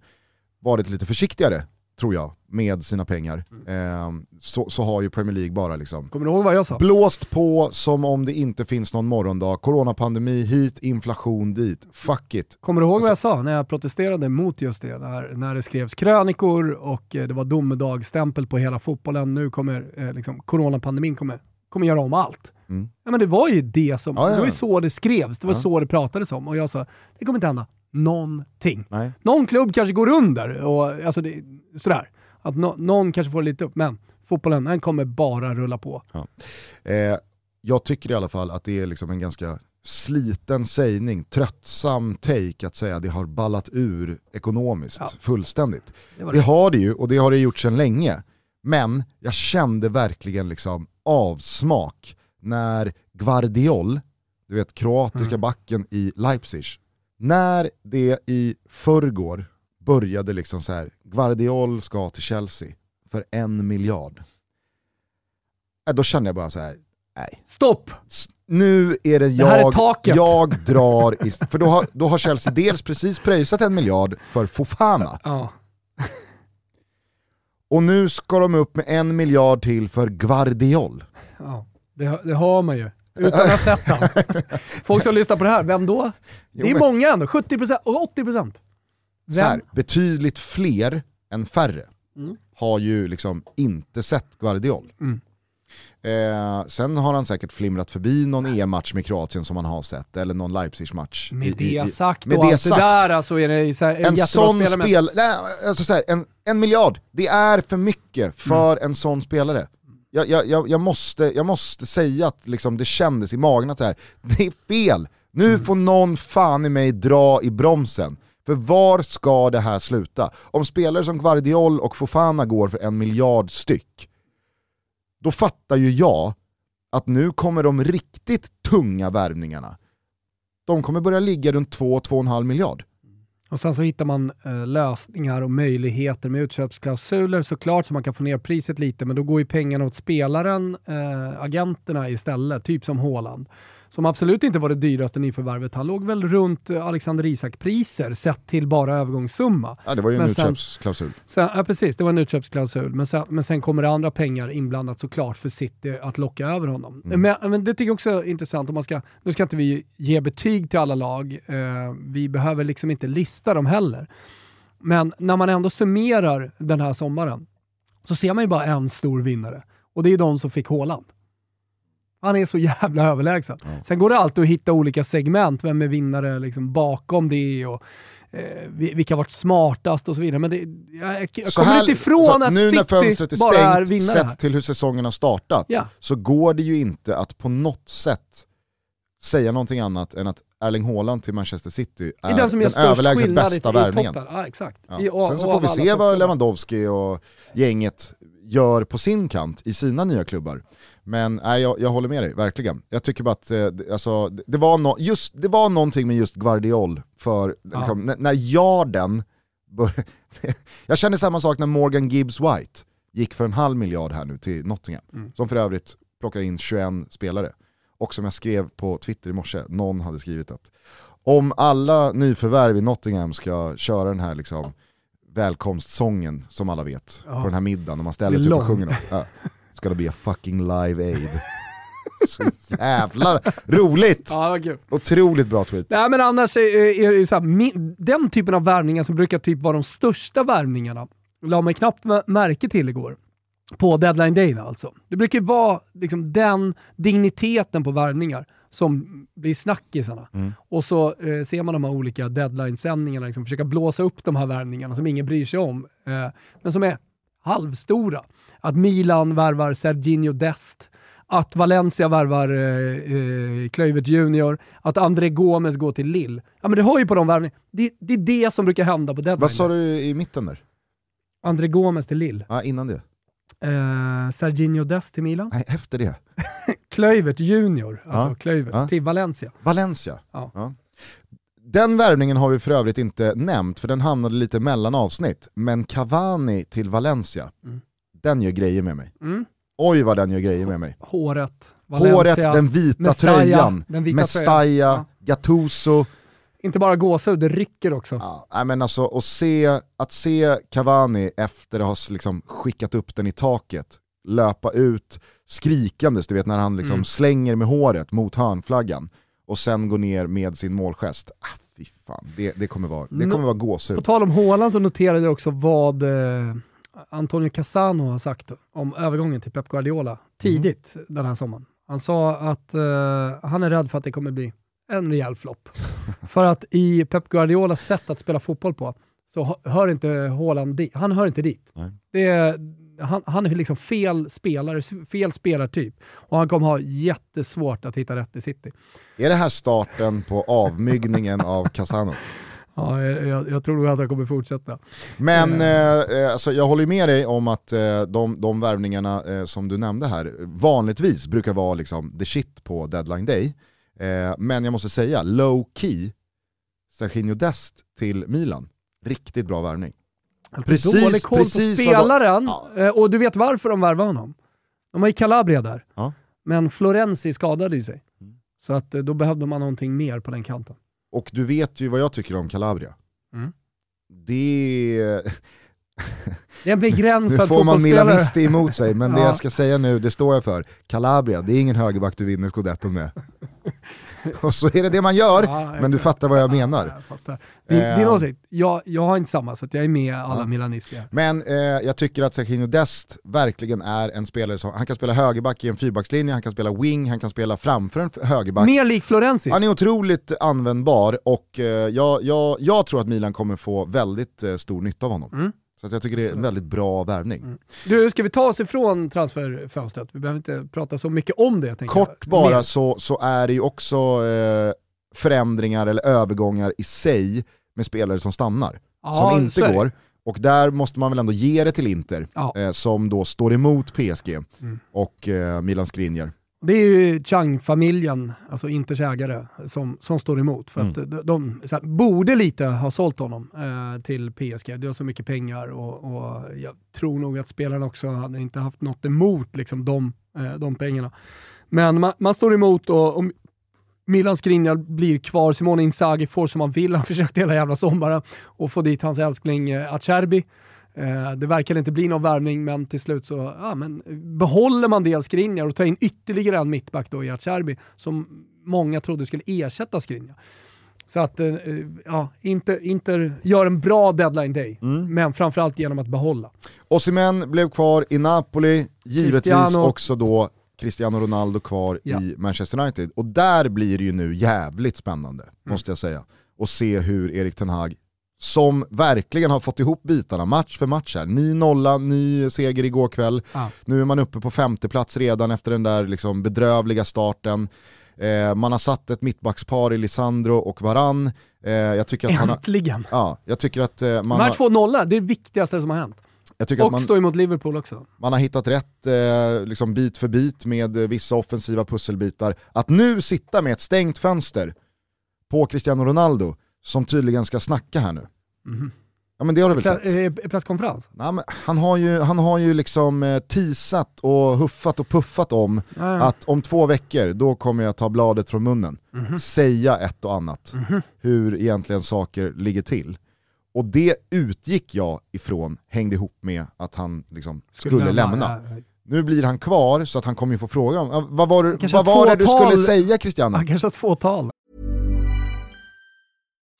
varit lite försiktigare, tror jag, med sina pengar, eh, så, så, har ju Premier League bara liksom Kommer du ihåg vad jag sa? blåst på som om det inte finns någon morgondag. Coronapandemi hit, inflation dit. Fuck it. Kommer du ihåg vad jag sa när jag protesterade mot just det? När, när det skrevs krönikor och eh, det var domedagsstämpel på hela fotbollen. Nu kommer eh, liksom, coronapandemin kommer, kommer göra om allt. Mm. Ja, men det var ju det som, ja, ja. det var ju så det skrevs, det var så det pratades om. Och jag sa, det kommer inte hända någonting. Nej. Någon klubb kanske går under, och, alltså det, sådär. Att no, någon kanske får lite upp, men fotbollen den kommer bara rulla på. Ja. Eh, jag tycker i alla fall att det är liksom en ganska sliten sägning, tröttsam take att säga att det har ballat ur ekonomiskt ja. fullständigt. Det, det. det, har det ju och det har det gjort sedan länge. Men jag kände verkligen liksom avsmak när Guardiol, du vet kroatiska mm. backen i Leipzig, när det i förrgår började liksom så här, Guardiol ska till Chelsea för en miljard. Äh, då kände jag bara så här, nej. Stopp! Nu är det jag, det är jag <laughs> drar, i, för då har, då har Chelsea dels precis pröjsat en miljard för Fofana. Ja. <laughs> Och nu ska de upp med en miljard till för Guardiol. Ja, det, det har man ju. Utan att ha sett den. <laughs> Folk som lyssnar på det här, vem då? Det är men... många ändå, 70% och 80%. Så här, betydligt fler än färre mm. har ju liksom inte sett Guardiol. Mm. Eh, sen har han säkert flimrat förbi någon EM-match med Kroatien som han har sett, eller någon Leipzig-match. Med i, det i, sagt med och det allt sagt, det där alltså är det så här, en, en sån spel, nej, alltså så här, en, en miljard, det är för mycket för mm. en sån spelare jag, jag, jag, måste, jag måste säga att liksom det kändes i magen att det, här, <laughs> det är fel. Nu mm. får någon fan i mig dra i bromsen. För var ska det här sluta? Om spelare som Guardiol och Fofana går för en miljard styck, då fattar ju jag att nu kommer de riktigt tunga värvningarna, de kommer börja ligga runt 2-2,5 miljard. Och sen så hittar man eh, lösningar och möjligheter med utköpsklausuler såklart så man kan få ner priset lite, men då går ju pengarna åt spelaren, eh, agenterna istället, typ som Håland som absolut inte var det dyraste nyförvärvet. Han låg väl runt eh, Alexander Isak-priser sett till bara övergångssumma. Ja, det var ju en men utköpsklausul. Sen, ja, precis. Det var en utköpsklausul. Men sen, men sen kommer det andra pengar inblandat såklart för City att locka över honom. Mm. Men, men, det tycker jag också är intressant. Om man ska, nu ska inte vi ge betyg till alla lag. Eh, vi behöver liksom inte lista dem heller. Men när man ändå summerar den här sommaren så ser man ju bara en stor vinnare. Och det är de som fick Håland. Han är så jävla överlägsen. Ja. Sen går det alltid att hitta olika segment, vem är vinnare liksom bakom det och eh, vilka har varit smartast och så vidare. Men det, jag, jag kommer här, inte ifrån att nu City när fönstret är bara stängt, är vinnare. Sett till hur säsongen har startat, ja. så går det ju inte att på något sätt säga någonting annat än att Erling Haaland till Manchester City är, är den som den överlägset bästa värvningen. Ja, exakt. Ja. I, Sen så får vi se vad. Lewandowski och gänget gör på sin kant i sina nya klubbar. Men nej, jag, jag håller med dig, verkligen. Jag tycker bara att eh, det- alltså, det, var no, just, det var någonting med just Guardiol för Ja. liksom, när, började... <laughs> jag känner samma sak när Morgan Gibbs White gick för en halv miljard här nu till Nottingham. Mm. Som för övrigt plockar in 21 spelare. Och som jag skrev på Twitter i morse, någon hade skrivit att om alla nyförvärv i Nottingham ska köra den här liksom välkomstsången som alla vet Ja. på den här middagen, när man ställer sig upp och sjunger något. Ja. Ska det bli fucking live aid. Så jävla roligt! Ja. Otroligt bra tweet. Nej men annars är, är det så här, den typen av värvningar som brukar typ vara de största värvningarna, la man knappt mä- märke till igår. På deadline day alltså. Det brukar ju vara liksom den digniteten på värvningar som blir snackisarna. Mm. Och så eh, ser man de här olika deadline-sändningarna, liksom, försöka blåsa upp de här värvningarna som ingen bryr sig om, eh, men som är halvstora. Att Milan värvar Serginho Dest, att Valencia värvar eh, eh, Kluivert Junior, att André Gomes går till Lille. Ja men det har ju på de värvningarna. Det, det är det som brukar hända på deadline. Vad sa du i mitten där? André Gomes till Lille. Ja, innan det. Eh, Serginho Dest till Milan. Nej, efter det. <laughs> Kluivert Junior, alltså Ja. Kluivert, Ja. till Valencia. Valencia. Ja. Den värvningen har vi för övrigt inte nämnt, för den hamnade lite mellan avsnitt. Men Cavani till Valencia, Mm. den gör grejer med mig. Mm. Oj vad den gör grejer med mig. Håret, Håret, Valencia. den vita Mestalla, tröjan, den vita Mestalla, tröjan. Gattuso. Inte bara gåshud, det rycker också. Ja, men alltså, att, se, att se Cavani efter att ha liksom skickat upp den i taket, löpa ut skrikandes, du vet när han liksom Mm. slänger med håret mot hörnflaggan och sen går ner med sin målgest. Ah, fy fan, det, det kommer vara, det kommer vara På gåshud. tal om Haaland så noterade jag också vad eh, Antonio Cassano har sagt om övergången till Pep Guardiola tidigt den här sommaren. Han sa att eh, han är rädd för att det kommer bli en rejäl flopp. <laughs> för att i Pep Guardiolas sätt att spela fotboll på så hö- hör inte Haaland dit. Han hör inte dit. Nej. Det är, han, han är liksom fel spelare, fel spelartyp. Och han kommer ha jättesvårt att hitta rätt i City. Är det här starten på avmygningen av Casano? <laughs> Ja, jag, jag, tror nog att han kommer fortsätta. Men Eh. eh, alltså, jag håller med dig om att eh, de, de värvningarna eh, som du nämnde här vanligtvis brukar vara liksom the shit på deadline day. Eh, men jag måste säga, low key, Serginho Dest till Milan, riktigt bra värvning. Precis, Precis- dålig koll precis på vad de- spelaren. Ja. Eh, Och du vet varför de värvar honom? De har ju Calabria där. Ja. Men Florenzi skadade ju sig. Mm. Så att eh, då behövde man någonting mer på den kanten. Och du vet ju vad jag tycker om Calabria. Mm. Det, <laughs> Det är en nu begränsad får man fotbollsspelare. Milanisti emot sig, men det <laughs> Ja. jag ska säga nu, det står jag för. Calabria, det är ingen högerback du vinner scudetton med. <laughs> Och så är det det man gör, Ja, men du fattar vad jag menar. Ja, jag. Din, Eh. din åsikt, jag, jag har inte samma så att jag är med alla Ja. milanister. Men eh, jag tycker att Serginho Dest verkligen är en spelare som, han kan spela högerback i en fyrbackslinje, han kan spela wing, han kan spela framför en högerback. Mer lik Florenzi. Han är otroligt användbar och eh, jag, jag, jag tror att Milan kommer få väldigt eh, stor nytta av honom. Mm. Så jag tycker det är en väldigt bra värvning. Mm. Du, ska vi ta oss ifrån transferfönstret? Vi behöver inte prata så mycket om det. Kort bara så, så är det ju också eh, förändringar eller övergångar i sig med spelare som stannar, Ja, som inte det. går. Och där måste man väl ändå ge det till Inter, Ja. eh, som då står emot PSG Mm. och eh, Milan Skriniar. Det är ju Chang-familjen, alltså Inters ägare, som, som står emot. För Mm. att de, de så här, borde lite ha sålt honom eh, till PSG. Det har så mycket pengar och, och jag tror nog att spelarna också hade inte haft något emot liksom, de, eh, de pengarna. Men man, man står emot och, och Milan Skriniar blir kvar, Simone Inzaghi får som han vill, han försökte hela jävla sommaren och få dit hans älskling eh, Acerbi. Eh, det verkar inte bli någon värvning, men till slut så ja, men behåller man dels Skriniar och tar in ytterligare en mittback då i Acerbi, som många trodde skulle ersätta Skriniar. Så att, eh, ja, Inter, Inter gör en bra deadline day, men framförallt genom att behålla. Osimhen blev kvar i Napoli, givetvis Cristiano. också då Cristiano Ronaldo kvar Ja. i Manchester United. Och där blir det ju nu jävligt spännande, Mm. måste jag säga. Och se hur Erik Ten Hag, som verkligen har fått ihop bitarna match för match här, ny nolla, ny seger igår kväll, Ja. nu är man uppe på femte plats redan efter den där liksom bedrövliga starten. Eh, man har satt ett mittbackspar i Lisandro och Varann. Eh, jag tycker att man har, Äntligen! ja, jag tycker att eh, man De här har, två nollorna, det är det viktigaste som har hänt. jag tycker att Och man, stå emot Liverpool också. man har hittat rätt eh, liksom bit för bit med vissa offensiva pusselbitar. Att nu sitta med ett stängt fönster på Cristiano Ronaldo, som tydligen ska snacka här nu. Mhm. Ja men det har du väl sett? Pla- eh, presskonferens? Nej, men han, har ju, han har ju liksom eh, teasat och huffat och puffat om ja. att om två veckor, då kommer jag ta bladet från munnen, Mhm. säga ett och annat, Mhm. hur egentligen saker ligger till. Och det utgick jag ifrån hängde ihop med att han liksom skulle, lämna. Ja, ja. Nu blir han kvar så att han kommer ju få fråga om, "Ah, vad var, vad var det du skulle säga Christian? Han kanske har två tal.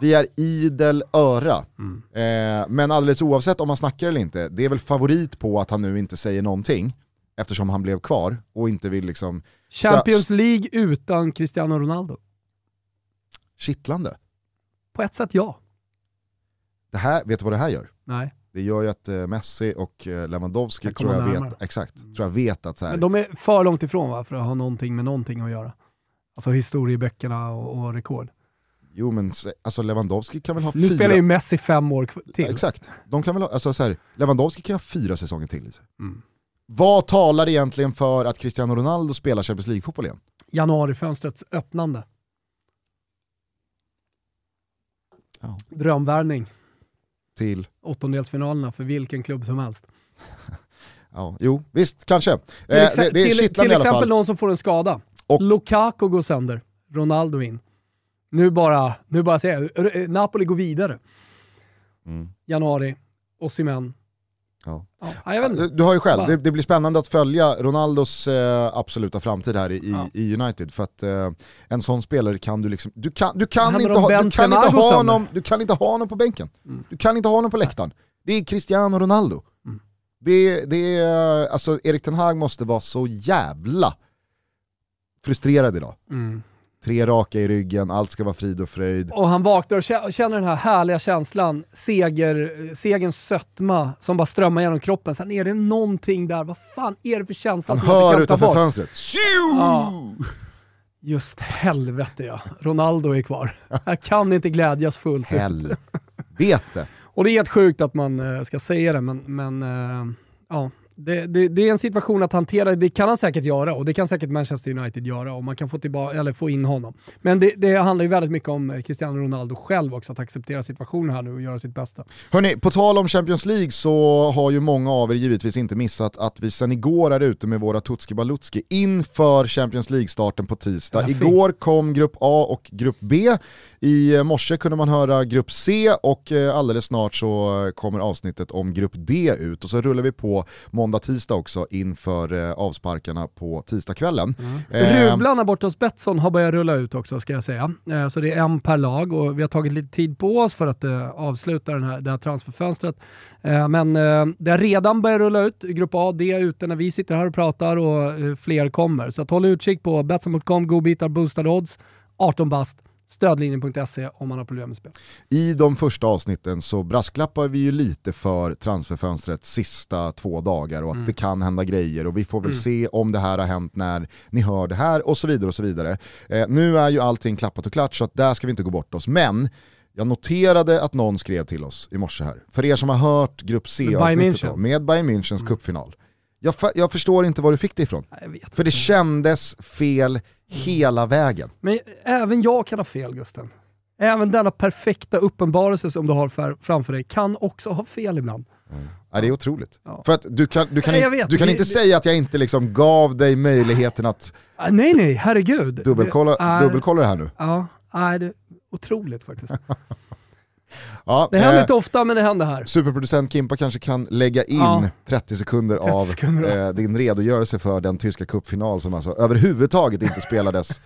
Vi är idel öra. Mm. Eh, men alldeles oavsett om han snackar eller inte, det är väl favorit på att han nu inte säger någonting, eftersom han blev kvar och inte vill liksom... Champions League utan Cristiano Ronaldo. Kittlande. På ett sätt ja. Det här, vet du vad det här gör? Nej. Det gör ju att eh, Messi och eh, Lewandowski Kan tror jag vet, exakt, tror jag vet att så här, Men de är för långt ifrån va, för att ha någonting med någonting att göra. Alltså historieböckerna och, och rekord. Jo men alltså Lewandowski kan väl ha Nu fyra... spelar ju Messi fem år till. Ja, exakt, de kan väl ha, alltså så här, Lewandowski kan ha fyra säsonger till i sig. Mm. Vad talar egentligen för att Cristiano Ronaldo spelar Champions League-fotboll igen? Januarifönstrets öppnande. Ja. Drömvärvning. Till, Åttondelsfinalerna för vilken klubb som helst. <laughs> ja, jo visst, kanske. Till, Eh, det, det är till, kittlande till exempel någon som får en skada. Och- Lukaku går sönder, Ronaldo in. Nu bara, nu bara säger jag, R- Napoli går vidare. Mm. Januari, Osimhen. Ja. Ja. Du, du har ju själv, det, det blir spännande att följa Ronaldos eh, absoluta framtid här i, Ja. i United. För att eh, en sån spelare kan du liksom, du kan, du kan, inte ha, du kan inte ha honom, du kan inte ha honom på bänken. Mm. Du kan inte ha honom på läktaren. Det är Cristiano Ronaldo. Mm. Det, det är, alltså Erik Ten Hag måste vara så jävla frustrerad idag. Mm. Tre raka i ryggen, allt ska vara frid och fröjd. Och han vaknar och kä- känner den här härliga känslan, seger, segerns sötma som bara strömmar genom kroppen. Sen är det någonting där, vad fan är det för känsla Han som hör ta utanför bort? fönstret. Ja. Just helvete ja, Ronaldo är kvar. Jag kan inte glädjas fullt. Helvete. <laughs> Och det är helt sjukt att man eh, ska säga det, men, men eh, ja. Det, det, det, är en situation att hantera, det kan han säkert göra och det kan säkert Manchester United göra och man kan få, tillbaka, eller få in honom. Men det, det handlar ju väldigt mycket om Cristiano Ronaldo själv också, att acceptera situationen här nu och göra sitt bästa. Hörni, på tal om Champions League så har ju många av er givetvis inte missat att vi sedan igår är ute med våra Tutski Balutski inför Champions League-starten på tisdag. Igår kom Grupp A och Grupp B. I morse kunde man höra Grupp C och eh, alldeles snart så kommer avsnittet om Grupp D ut och så rullar vi på måndag, tisdag också inför eh, avsparkarna på tisdagskvällen. Mm. Eh, Rublarna borta hos Betsson har börjat rulla ut också ska jag säga. Eh, så det är en per lag och vi har tagit lite tid på oss för att eh, avsluta den här, det här transferfönstret. Eh, men eh, det har redan börjat rulla ut. Grupp A, D är ute när vi sitter här och pratar och fler kommer. Så att håll utkik på Betsson.com, godbitar, boostade odds, 18 bast stödlinjen.se om man har problem med spel. I de första avsnitten så brasklappar vi ju lite för transferfönstrets sista två dagar och att mm. det kan hända grejer och vi får väl mm. se om det här har hänt när ni hör det här och så vidare och så vidare. Eh, nu är ju allting klappat och klart så att där ska vi inte gå bort oss. Men jag noterade att någon skrev till oss i morse här. För er som har hört Grupp C-avsnittet med Bayern Münchens mm. cupfinal. Jag, jag, förstår inte var du fick det ifrån. För det kändes fel hela vägen. Men även jag kan ha fel Gusten. Även denna perfekta uppenbarelse som du har för, framför dig kan också ha fel ibland. Mm. Ja, det är otroligt. Ja. För att du kan, du kan, nej, in, du kan det, inte det, säga att jag inte liksom gav dig möjligheten att Nej nej, herregud. Dubbelkolla, dubbelkolla det här nu. Ja, nej, det är otroligt faktiskt. <laughs> Ja, det händer eh, inte ofta men det händer här. Superproducent Kimpa kanske kan lägga in ja. 30 sekunder 30 av sekunder. Eh, din redogörelse för den tyska cupfinal som alltså överhuvudtaget inte spelades.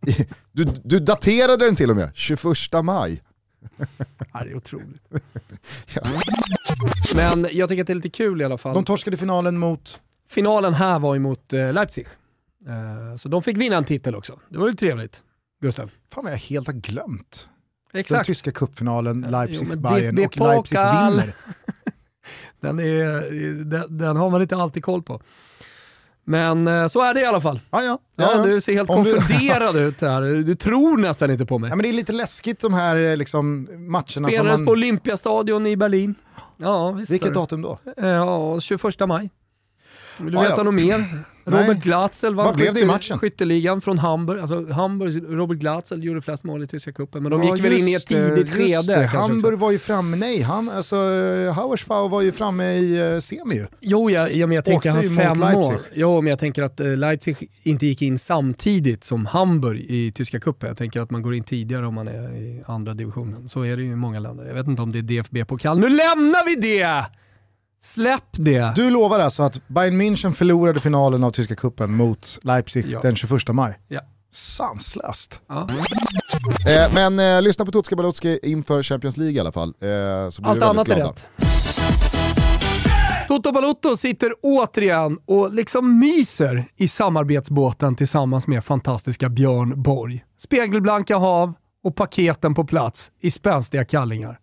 <laughs> du, du daterade den till och med, 21 maj. Ja, det är otroligt. <laughs> ja. Men jag tycker att det är lite kul i alla fall. De torskade finalen mot? Finalen här var emot eh, Leipzig. Eh, så de fick vinna en titel också. Det var ju trevligt. Gustav. Fan vad jag helt har glömt. Exakt. Den tyska cupfinalen, Leipzig-Bayern och Leipzig vinner. <laughs> den, är, den, den, har man inte alltid koll på. Men eh, så är det i alla fall. Ah, ja. Ja, ja, Du ser helt Om konfunderad du... ut här. Du tror nästan inte på mig. Ja, men det är lite läskigt de här eh, liksom, matcherna. Spelades man... på Olympiastadion i Berlin. Ja, visst Vilket datum då? Ja, 21 maj. Vill du ah, veta ja. något mer? Robert Glatzel vann blev det i matchen? skytteligan från Hamburg. Alltså Hamburg, Robert Glatzel gjorde flest mål i tyska cupen, men de ja, gick väl in i ett tidigt skede. Hamburg var ju framme, nej, han, alltså, Hauersfau var ju framme i uh, semi ju. Jo, ja, ja, men jag tänker hans fem mål. Jo, men jag tänker att uh, Leipzig inte gick in samtidigt som Hamburg i tyska cupen. Jag tänker att man går in tidigare om man är i andra divisionen. Så är det ju i många länder. Jag vet inte om det är DFB-pokal. Nu lämnar vi det! Släpp det! Du lovar alltså att Bayern München förlorade finalen av tyska kuppen mot Leipzig ja. den 21 maj? Ja. Sanslöst. Ja. Eh, men eh, lyssna på Tutska Balutski inför Champions League i alla fall. Eh, så blir Allt annat glada. är rätt. Toto Balotto sitter återigen och liksom myser i samarbetsbåten tillsammans med fantastiska Björn Borg. Spegelblanka hav och paketen på plats i spänstiga kallingar.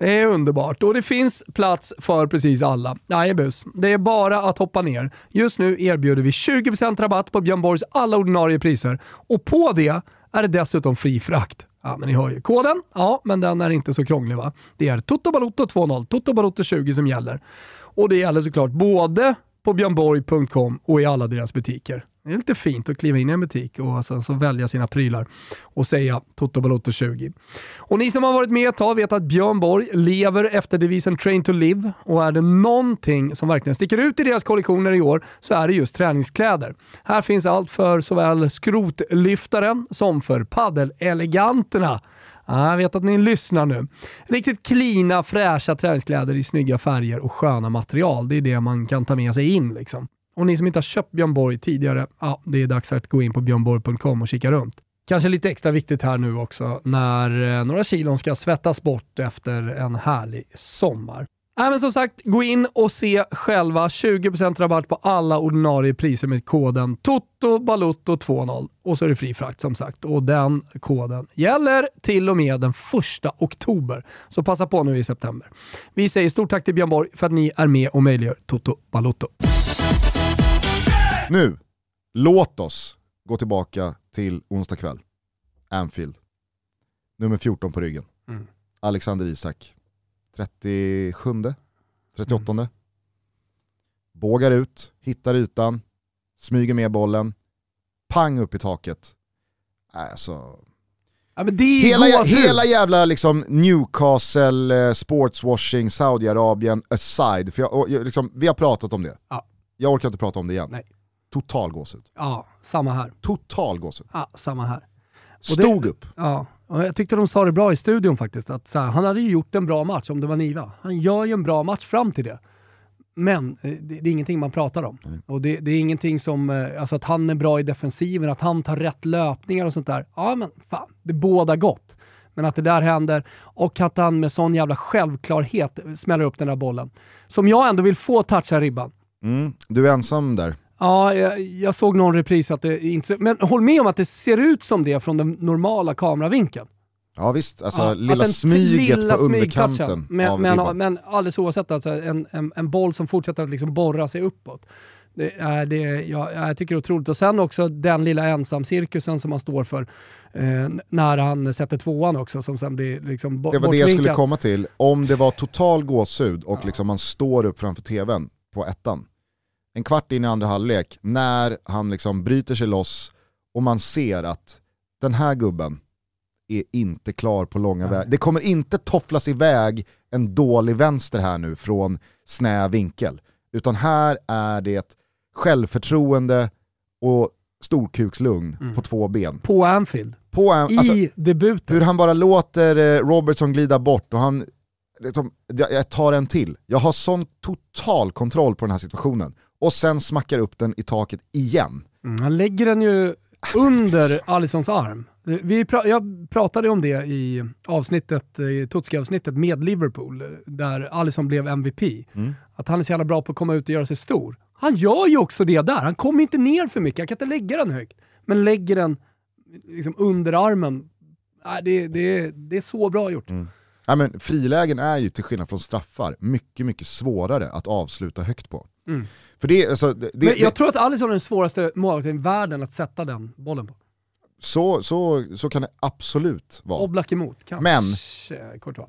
Det är underbart och det finns plats för precis alla. Nej bus, det är bara att hoppa ner. Just nu erbjuder vi 20% rabatt på Björn Borgs alla ordinarie priser och på det är det dessutom fri frakt. Ja, men ni hör ju koden. Ja, men den är inte så krånglig va? Det är TotoBaloto20, TotoBaloto20 som gäller. Och det gäller såklart både på björnborg.com och i alla deras butiker. Det är lite fint att kliva in i en butik och sen så välja sina prylar och säga Toto Balotto 20. Och ni som har varit med ett tag vet att Björn Borg lever efter devisen Train to Live och är det någonting som verkligen sticker ut i deras kollektioner i år så är det just träningskläder. Här finns allt för såväl skrotlyftaren som för paddeleleganterna. jag vet att ni lyssnar nu. Riktigt klina, fräscha träningskläder i snygga färger och sköna material. Det är det man kan ta med sig in. Liksom. Och ni som inte har köpt Björn Borg tidigare, ja, det är dags att gå in på björnborg.com och kika runt. Kanske lite extra viktigt här nu också när eh, några kilon ska svettas bort efter en härlig sommar. Äh, men som sagt, gå in och se själva 20% rabatt på alla ordinarie priser med koden TOTOBALUTTO20 och så är det fri frakt som sagt och den koden gäller till och med den 1 oktober. Så passa på nu i september. Vi säger stort tack till Björn Borg för att ni är med och möjliggör Toto Balutto. Nu, låt oss gå tillbaka till onsdag kväll. Anfield. Nummer 14 på ryggen. Mm. Alexander Isak. 37, 38. Mm. bågar ut, hittar ytan, smyger med bollen, pang upp i taket. Alltså, Ja, hela, hela jävla liksom Newcastle, eh, sportswashing, Saudiarabien aside, för jag, liksom, vi har pratat om det. Ja. Jag orkar inte prata om det igen. Nej. Total gåshud. Ja, samma här. Total gåshud. Ja, samma här. Och det- Stod upp. Ja, och jag tyckte de sa det bra i studion faktiskt. Att här, han hade ju gjort en bra match om det var Niva. Han gör ju en bra match fram till det. Men eh, det, det är ingenting man pratar om. Och det, det är ingenting som, eh, alltså att han är bra i defensiven, att han tar rätt löpningar och sånt där. Ja men fan, det båda gott. Men att det där händer och att han med sån jävla självklarhet smäller upp den där bollen. Som jag ändå vill få toucha ribban. Mm. Du är ensam där. Ja, jag, jag såg någon repris att det inte... Men håll med om att det ser ut som det från den normala kameravinkeln. Ja visst, alltså Ja, lilla smyget lilla på underkanten Men, av men, men alldeles oavsett, alltså, en, en, en boll som fortsätter att liksom borra sig uppåt. Det är det, jag, jag tycker det är otroligt. Och sen också den lilla ensamcirkusen som han står för eh, när han sätter tvåan också, som sen blir liksom bo- Det var det jag skulle komma till. Om det var total gåshud och liksom man står upp framför tvn på ettan, en kvart in i andra halvlek, när han liksom bryter sig loss och man ser att den här gubben är inte klar på långa Nej. väg. Det kommer inte tofflas iväg en dålig vänster här nu från snäv vinkel. Utan här är det självförtroende och storkukslugn Mm. på två ben. På Anfield. På alltså, I debuten. hur han bara låter eh, Robertson glida bort och han, liksom, jag tar en till. Jag har sån total kontroll på den här situationen. Och sen smackar upp den i taket igen. Mm, han lägger den ju under Alissons arm. Vi pra jag pratade om det i avsnittet, i Tutski-avsnittet med Liverpool, där Alisson blev MVP. Mm. Att han är så jävla bra på att komma ut och göra sig stor. Han gör ju också det där. Han kommer inte ner för mycket. Han kan inte lägga den högt. Men lägger den liksom under armen. Nej, det, det, det är så bra gjort. Mm. Ja, men frilägen är ju till skillnad från straffar mycket, mycket svårare att avsluta högt på. Mm. För det, alltså, det, Men jag det, tror att Alisson är den svåraste målvakten i världen att sätta den bollen på. så, så, så kan det absolut vara. Oblak emot. Kanske, Men-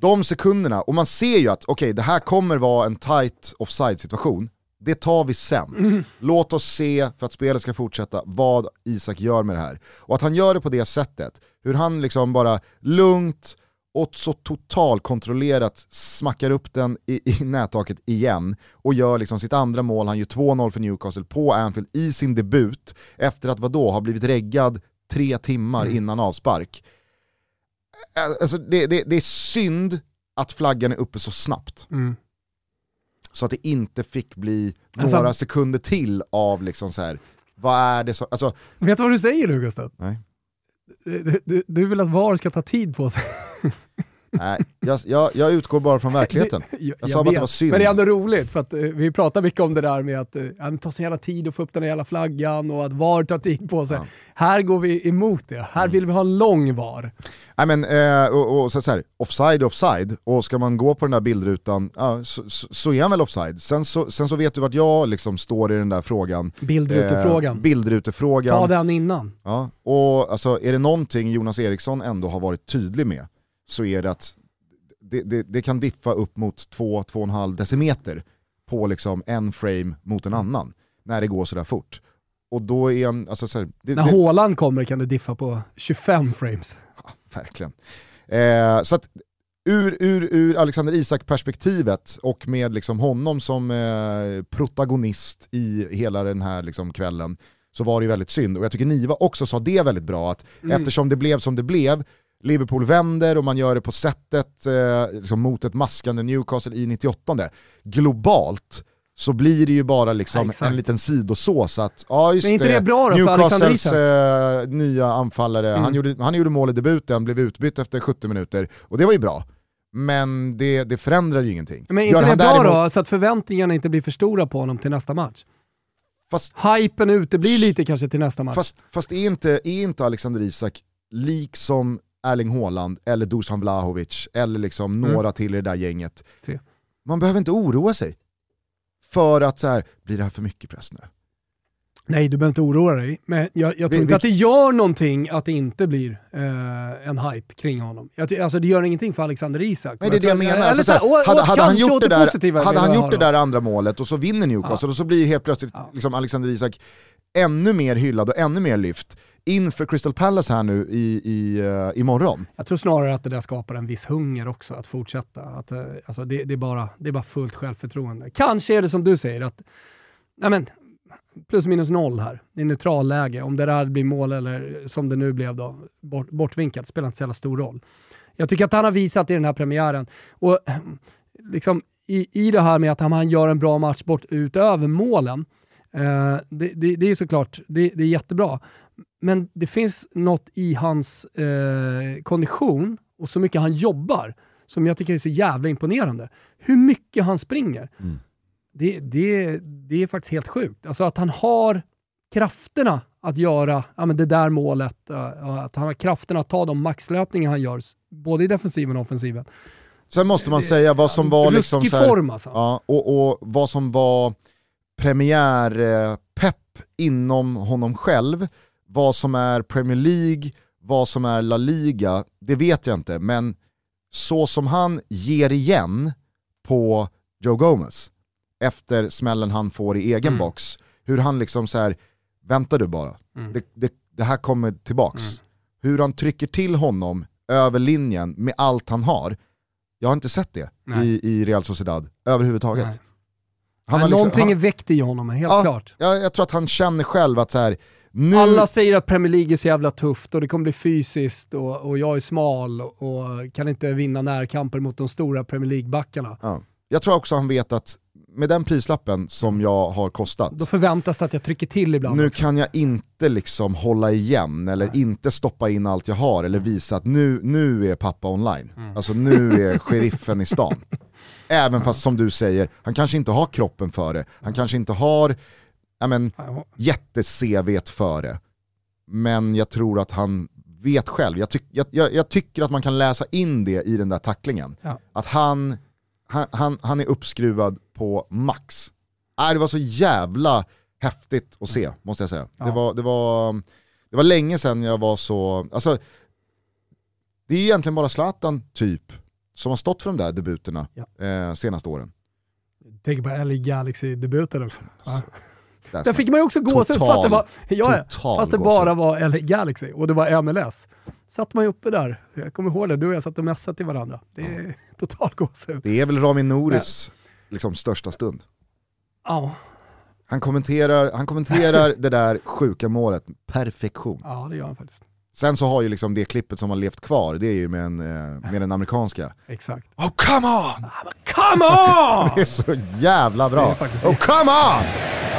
de sekunderna, och man ser ju att okej det här kommer vara en tight offside situation, det tar vi sen. Mm. Låt oss se, för att spelet ska fortsätta, vad Isak gör med det här. Och att han gör det på det sättet, hur han liksom bara lugnt och så totalkontrollerat smackar upp den i, i nättaket igen och gör liksom sitt andra mål, han gör 2-0 för Newcastle på Anfield i sin debut efter att vadå, ha blivit reggad tre timmar Mm. innan avspark. Alltså det, det, det är synd att flaggan är uppe så snabbt. Mm. Så att det inte fick bli Alltså- några sekunder till av liksom så här. vad är det som, alltså, Vet du vad du säger nu Gustav? nej, du, du, du vill att VAR ska ta tid på sig. <laughs> nej jag, jag, jag utgår bara från <laughs> verkligheten. jag, Jag sa bara att det var synd. Men det är ändå roligt för att eh, vi pratar mycket om det där med att eh, ja, det tar så jävla tid att få upp den här jävla flaggan och att VAR tar tid på sig. Ja. Här går vi emot det. Här Mm. vill vi ha en lång VAR. Nej men, eh, och, och så, så här, offside offside, och ska man gå på den där bildrutan, ja, så, så, så är han väl offside. Sen så, sen så vet du vart jag liksom står i den där frågan. Bildrutefrågan. Eh, bildrutefrågan. Ta den innan. Ja, och alltså, är det någonting Jonas Eriksson ändå har varit tydlig med så är det att det, det, det kan diffa upp mot 2-2,5 decimeter på liksom en frame mot en annan när det går sådär fort. Och då är en, alltså så här, det, När det, Håland kommer kan det diffa på 25 frames. verkligen. Eh, så att ur, ur, ur Alexander Isak-perspektivet och med liksom honom som eh, protagonist i hela den här liksom kvällen så var det ju väldigt synd. Och jag tycker Niva också sa det väldigt bra, att Mm. eftersom det blev som det blev, Liverpool vänder och man gör det på sättet eh, liksom mot ett maskande Newcastle i 98 globalt så blir det ju bara liksom Ja, en liten sidosås att, ja just Men inte det bra då för Newcastles Isak? eh, nya anfallare, Mm. han, gjorde, han gjorde mål i debuten, blev utbytt efter 70 minuter och det var ju bra. Men det, det förändrar ju ingenting. Men är Gör inte det bra däremot- då, så att förväntningarna inte blir för stora på honom till nästa match? Fast, Hypen uteblir lite kanske till nästa match. fast, fast är, inte, är inte Alexander Isak liksom Erling Haaland eller Dusan Vlahovic eller liksom Mm. några till i det där gänget. Tre. Man behöver inte oroa sig för att så här, blir det här för mycket press nu? Nej, du behöver inte oroa dig. Men jag, jag tror Vi- inte vi- att det gör någonting att det inte blir eh, en hype kring honom. Jag, alltså det gör ingenting för Alexander Isak. Nej det är det jag menar. eller Alltså, så här, och- hade, hade han gjort det där, hade han gjort det där andra målet och så vinner Newcastle och så blir helt plötsligt Ja. liksom Alexander Isak ännu mer hyllad och ännu mer lyft inför Crystal Palace här nu i, i, uh, imorgon. Jag tror snarare att det där skapar en viss hunger också att fortsätta. Att, uh, alltså det, det, är bara, det är bara fullt självförtroende. Kanske är det som du säger, att nej men, plus minus noll här. Det är neutralläge. Om det där blir mål eller som det nu blev då, bort, bortvinkat, spelar inte så jävla stor roll. Jag tycker att han har visat i den här premiären, och <clears throat> liksom i, i det här med att han, han gör en bra match bort utöver målen, eh, det, det, det är såklart, det, det är jättebra. Men det finns något i hans eh, kondition och så mycket han jobbar som jag tycker är så jävla imponerande. Hur mycket han springer. Mm. Det, det, det är faktiskt helt sjukt. Alltså att han har krafterna att göra ja, men det där målet, eh, att han har krafterna att ta de maxlöpningar han gör, både i defensiven och offensiven. Sen måste man säga vad som var liksom så här, form alltså. ja, och, och vad som var premiärpepp inom honom själv, vad som är Premier League, vad som är La Liga, det vet jag inte, men så som han ger igen på Joe Gomez efter smällen han får i egen Mm. box, hur han liksom så här, vänta du bara, Mm. det, det, det här kommer tillbaks. Mm. Hur han trycker till honom över linjen med allt han har, jag har inte sett det Nej. i, i Real Sociedad överhuvudtaget. Nej. Han har liksom, Någonting är han, väckt i honom, helt Ja. klart. jag, jag tror att han känner själv att så här, nu, Alla säger att Premier League är så jävla tufft och det kommer bli fysiskt och, och jag är smal och, och kan inte vinna närkamper mot de stora Premier League-backarna. ja. jag tror också han vet att med den prislappen som jag har kostat, Då förväntas det att jag trycker till ibland. nu också. kan jag inte liksom hålla igen eller Nej. inte stoppa in allt jag har eller visa att nu, nu är pappa online. Mm. Alltså nu är sheriffen i stan. <laughs> Även fast som du säger, han kanske inte har kroppen för det, han kanske inte har ja, men, jätte-CVt för det. Men jag tror att han vet själv, jag, tyck, jag, jag, jag tycker att man kan läsa in det i den där tacklingen. Ja. Att han, han, han, han är uppskruvad på max. Äh, det var så jävla häftigt att se, måste jag säga. Ja. Det, var, det, var, det var länge sedan jag var så, alltså, det är egentligen bara Zlatan typ som har stått för de där debuterna Ja. eh, senaste åren. Tänk på LA Galaxy-debuten också. Ja. Där fick man ju också gåshud fast det, var, ja, ja, fast det bara var LA Galaxy och det var MLS. Satt man ju uppe där, jag kommer ihåg det, du och jag satt och messade till varandra. Det är <laughs> total gåshud. Det är väl Rami Nouris liksom, största stund. Ja, Han kommenterar, han kommenterar <laughs> det där sjuka målet, perfektion. ja, det gör han faktiskt. Sen så har ju liksom det klippet som har levt kvar, det är ju med, en, eh, med den amerikanska. Exakt. Oh come on! Come on! <laughs> Det är så jävla bra. faktiskt Oh come on!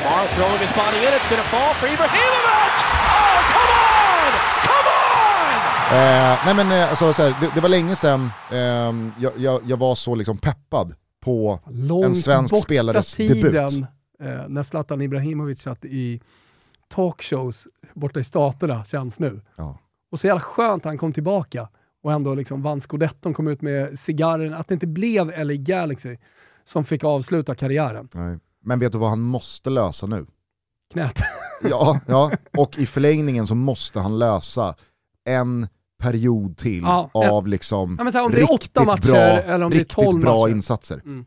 Kamara throwing his body in. It's going to fall for Ibrahimovic. Oh, come on! Come on! Eh, nej men eh, alltså, så här, det, det var länge sedan eh, jag, jag, jag var så liksom peppad på Långt en svensk borta spelares tiden, debut. eh, när Zlatan Ibrahimovic satt i talkshows borta i staterna känns nu. Ja. Och så jävla skönt han kom tillbaka och ändå liksom vann scudetton, kom ut med cigarren, att det inte blev LA Galaxy som fick avsluta karriären. Nej. Men vet du vad han måste lösa nu? Knät. <laughs> Ja, ja, och i förlängningen så måste han lösa en period till Ja, av liksom Ja, här, om det är riktigt åtta matcher bra, riktigt bra matcher. insatser. Mm.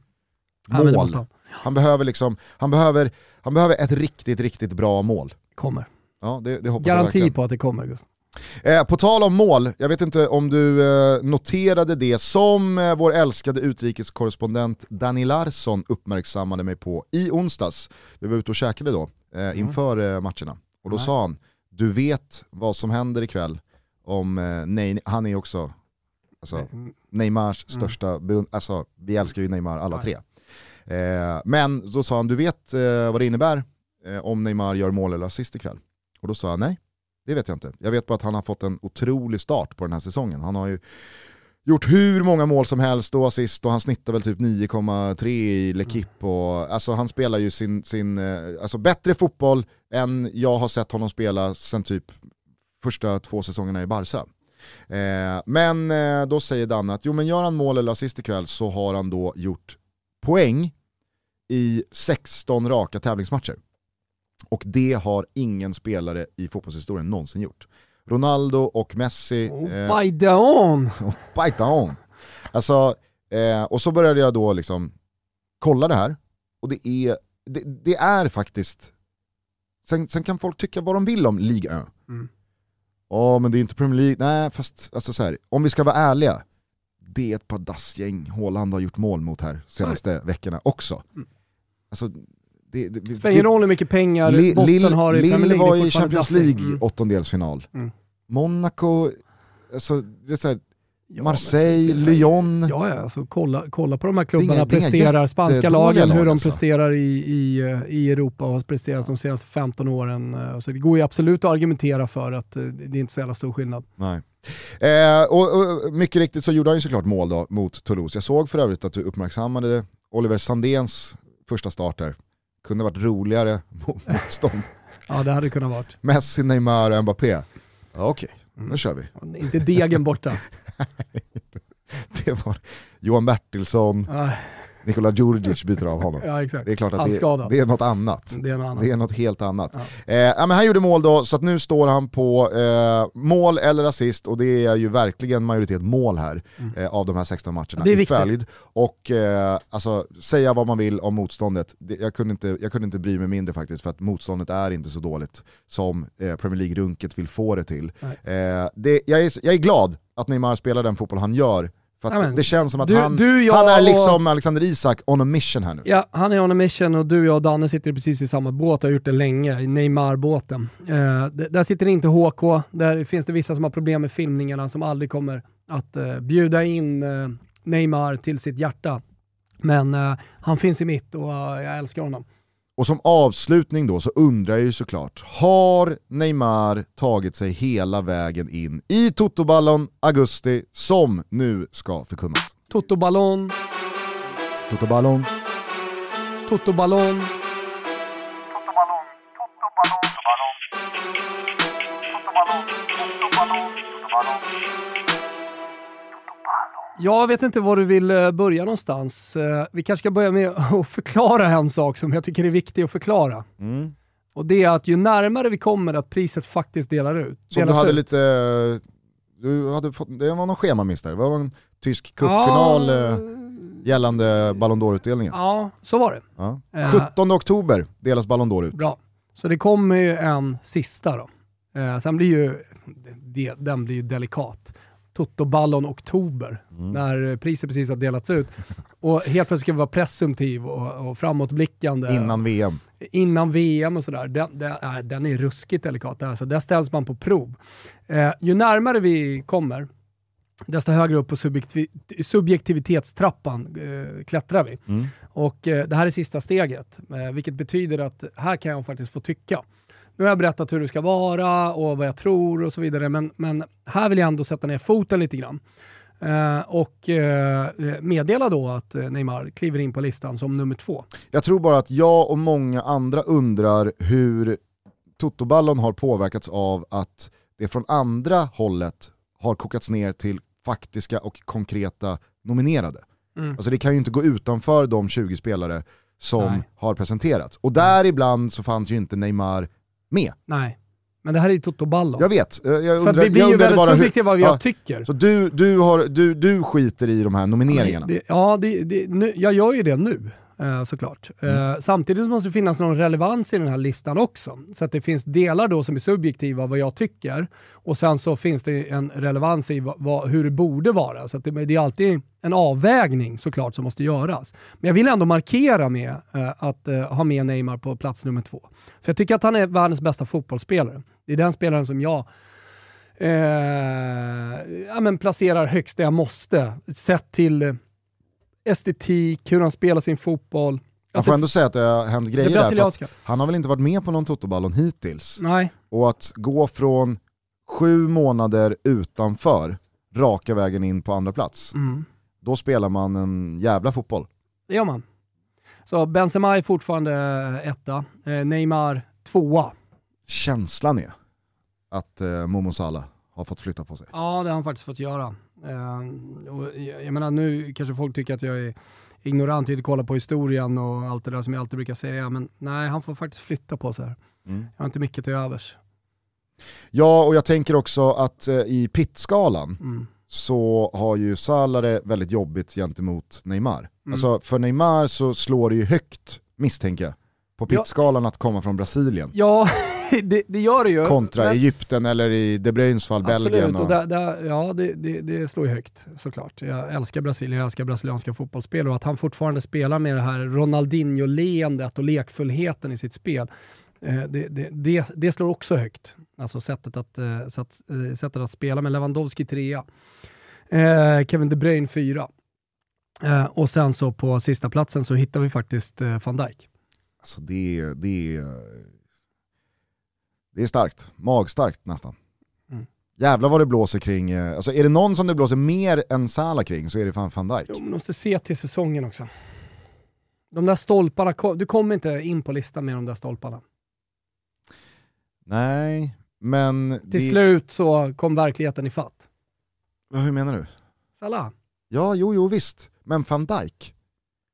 Ja, Mål. han. Han behöver liksom, han behöver, han behöver ett riktigt, riktigt bra mål. Kommer. Ja, det, det hoppas jag Garanti verkligen. på att det kommer. Gustav. Eh, på tal om mål, jag vet inte om du eh, noterade det som eh, vår älskade utrikeskorrespondent Danny Larsson uppmärksammade mig på i onsdags. Vi var ute och käkade då, eh, inför eh, matcherna. Och då Nej. sa han, du vet vad som händer ikväll om, eh, nej, han är också alltså, Mm. Neymars största, beund- alltså vi älskar ju Neymar alla tre. Eh, men då sa han, du vet vad det innebär om Neymar gör mål eller assist ikväll? Och då sa jag, nej, det vet jag inte. Jag vet bara att han har fått en otrolig start på den här säsongen. Han har ju gjort hur många mål som helst och assist och han snittar väl typ 9,3 i L'Equipe och alltså han spelar ju sin, sin eh, alltså bättre fotboll än jag har sett honom spela sen typ första två säsongerna i Barca. Eh, men eh, då säger Danne att jo men gör han mål eller assist ikväll så har han då gjort poäng i 16 raka tävlingsmatcher. Och det har ingen spelare i fotbollshistorien någonsin gjort. Ronaldo och Messi... Oh, eh, by dawn! bite on. Alltså, eh, och så började jag då liksom kolla det här, och det är, det, det är faktiskt, sen, sen kan folk tycka vad de vill om Ligue 1. Mm. Ja men det är inte Premier League, nej fast alltså så här, om vi ska vara ärliga, det är ett par dassgäng Haaland har gjort mål mot här senaste veckorna också. Mm. Alltså, det, det, Det spelar ingen roll hur mycket pengar Li- botten har i Premier Lill League. var i Champions. League Mm. åttondelsfinal. Mm. Monaco, alltså, det är så här, Ja, Marseille, är- Lyon. Ja, ja alltså, kolla, kolla på de här klubbarna inga presterar, spanska lagen, hur de alltså. presterar i, i, eh, i Europa och har presterat de senaste 15 åren. Eh, Så det går ju absolut att argumentera för att eh, det är inte så jävla stor skillnad. Nej. Eh, och, och mycket riktigt så gjorde han ju såklart mål då mot Toulouse. Jag såg för övrigt att du uppmärksammade Oliver Sandéns första start där. Kunde varit roligare <laughs> mot- motstånd. Ja, det hade kunnat varit. Messi, Neymar och Mbappé. Ja, Okej, Mm. nu kör vi. Inte degen borta. <laughs> Det var Johan Bertilsson, Nikola Djurdjic byter av honom. <laughs> ja exakt. Det är klart att det, det är något annat. Det är något annat. Det är något helt annat. Ja. Eh, ja, men han gjorde mål då, så att nu står han på eh, mål eller assist och det är ju verkligen majoritet mål här eh, av de här 16 matcherna Mm. Det är i viktigt. följd. Och eh, alltså, säga vad man vill om motståndet, det, jag, kunde inte, jag kunde inte bry mig mindre faktiskt för att motståndet är inte så dåligt som eh, Premier League-runket vill få det till. Eh, det, jag, är, jag är glad att Neymar spelar den fotboll han gör, för Ja, men det känns som att du- han, du, han är och- liksom Alexander Isak on a mission här nu. Ja, han är on a mission och du, jag och Danne sitter precis i samma båt och har gjort det länge, i Neymar-båten. Eh, där sitter inte HK, där finns det vissa som har problem med filmningarna som aldrig kommer att eh, bjuda in eh, Neymar till sitt hjärta. Men eh, han finns i mitt och eh, jag älskar honom. Och som avslutning då så undrar jag ju såklart, har Neymar tagit sig hela vägen in i Totoballon augusti som nu ska förkunnas? Toto Ballon, Totoballon, Toto Ballon. Jag vet inte var du vill eh, börja någonstans. Eh, Vi kanske ska börja med <laughs> att förklara en sak som jag tycker är viktig att förklara. mm. Och det är att ju närmare vi kommer att priset faktiskt delar ut. som du hade ut. lite, du hade fått, det var någon schemamiss där, det var en tysk cupfinal Ja, eh, gällande Ballon d'Or-utdelningen. ja, så var det. Ja. Eh. 17 oktober delas Ballon d'Or ut. Bra. Så det kommer ju en sista då. Eh, sen blir ju, den blir ju delikat. Toto-ballon oktober, Mm. när priset precis har delats ut. Och helt plötsligt ska vi vara presumtiv och, och framåtblickande. Innan VM. innan VM och sådär, den, den, äh, den är ruskigt delikat. Alltså, där ställs man på prov. Eh, ju närmare vi kommer, desto högre upp på subjektiv subjektivitetstrappan eh, klättrar vi. Mm. Och eh, det här är sista steget, eh, vilket betyder att här kan jag faktiskt få tycka. Nu har jag berättat hur det ska vara och vad jag tror och så vidare, men, men här vill jag ändå sätta ner foten lite grann. Eh, och eh, meddela då att eh, Neymar kliver in på listan som nummer två. Jag tror bara att jag och många andra undrar hur Totoballon har påverkats av att det från andra hållet har kokats ner till faktiska och konkreta nominerade. Mm. Alltså det kan ju inte gå utanför de 20 spelare som Nej. har presenterats. Och där ibland så fanns ju inte Neymar med. Nej, men det här är ju Toto Ballon. Jag vet, eh, jag så undrar, vi blir jag ju väldigt bara hur, subjektiva vad ja, jag tycker. Så du, du, har, du, du skiter i de här nomineringarna? Det, ja, det, det, nu, jag gör ju det nu. Eh, såklart. Mm. Eh, samtidigt måste det finnas någon relevans i den här listan också. Så att det finns delar då som är subjektiva vad jag tycker och sen så finns det en relevans i vad, vad, hur det borde vara. Så att det, det är alltid en avvägning såklart som måste göras. Men jag vill ändå markera med eh, att eh, ha med Neymar på plats nummer två. För jag tycker att han är världens bästa fotbollsspelare. Det är den spelaren som jag eh, ja, men placerar högst där jag måste. Sett till estetik, hur han spelar sin fotboll. Jag får ändå säga att det har hänt grejer där, han har väl inte varit med på någon Totoballon hittills. Nej, Och att gå från sju månader utanför raka vägen in på andra plats, mm. då spelar man en jävla fotboll. det gör man. Så Benzema är fortfarande etta, eh, Neymar tvåa. Känslan är att eh, Momo Salah har fått flytta på sig. Ja, det har han faktiskt fått göra. Eh, och jag, jag menar, nu kanske folk tycker att jag är, ignorant, inte kolla på historien och allt det där som jag alltid brukar säga. Men nej, han får faktiskt flytta på sig här. Mm. Jag har inte mycket till övers. Ja, och jag tänker också att eh, i pitskalan Mm. så har ju Salah det väldigt jobbigt gentemot Neymar. Mm. Alltså för Neymar så slår det ju högt, misstänker jag, på Ja. pitskalan att komma från Brasilien. Ja, det, det gör det ju. Kontra Men- Egypten eller i De Bruynes fall Belgien. Absolut, och Och, där, där, ja det, det, det slår ju högt såklart. Jag älskar Brasilien, jag älskar brasilianska fotbollsspel och att han fortfarande spelar med det här Ronaldinho-leendet och lekfullheten i sitt spel, eh, det, det, det, det slår också högt. Alltså sättet att, eh, eh, sättet att spela med Lewandowski trea, Kevin De Bruyne fyra. Och sen så på sista platsen så hittar vi faktiskt van Dijk. alltså det, det, det är starkt, magstarkt nästan. Mm. Jävlar vad det blåser kring, eh, alltså är det någon som det blåser mer än Salah kring så är det fan van Dijk. Jo, men måste se till säsongen också. De där stolparna, du kommer inte in på listan med de där stolparna. Nej, men... Till det, slut så kom verkligheten i fatt. Ja, Hur menar du? Salah. Ja, jo, jo visst. Men van Dijk,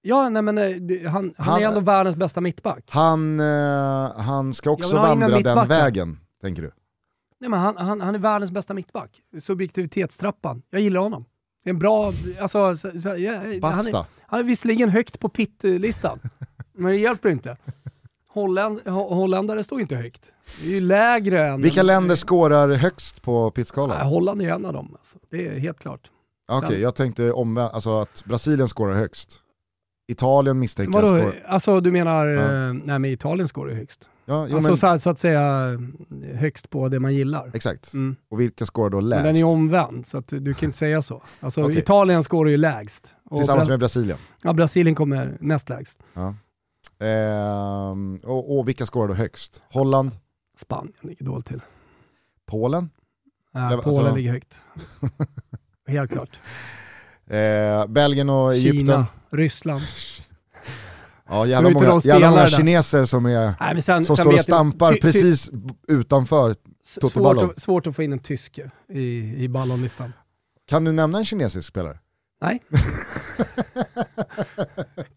Ja, nej men eh, det- han, han, Han- är ändå världens bästa mittback. han, eh, han ska också vandra den vägen, tänker du? Nej, men han, han, han är världens bästa mittback. Subjektivitetstrappan. Jag gillar honom. Det är en bra, alltså, så, så, ja, han, Basta. är, han är visserligen högt på pitt-listan, <laughs> men det hjälper inte. Holland, ho- holländare står inte högt. Det är ju lägre än... Vilka länder skårar högst på Nej, pitskalan? Holland är en av dem. Alltså. Det är helt klart. Okej, sen- jag tänkte omvänt, alltså att Brasilien skårar högst. Italien misstänker jag Vadå? skårar... Alltså du menar, Ja. eh, nej men Italien skår ju högst. Ja, jo, alltså men, så, här, så att säga högst på det man gillar. exakt. Mm. Och vilka skårar då Men lägst? den är omvänd, så att du kan inte säga så. Alltså Okej. Italien skårar ju lägst. Och Tillsammans Bra- med Brasilien. ja, Brasilien kommer näst lägst. Ja. Ehm, och, och vilka skårar då högst? Holland? Spanien ligger dåligt till. Polen? Äh, Polen alltså- ligger högt. <laughs> Helt klart. Eh, Belgien och Egypten? Kina, Ryssland. <laughs> Ja, jävla många, jävla många kineser som, är, Nej, sen, som sen står och stampar ty- ty- precis b- utanför. s- Svårt att, svårt att få in en tysk i, i ballonlistan. Kan du nämna en kinesisk spelare? Nej.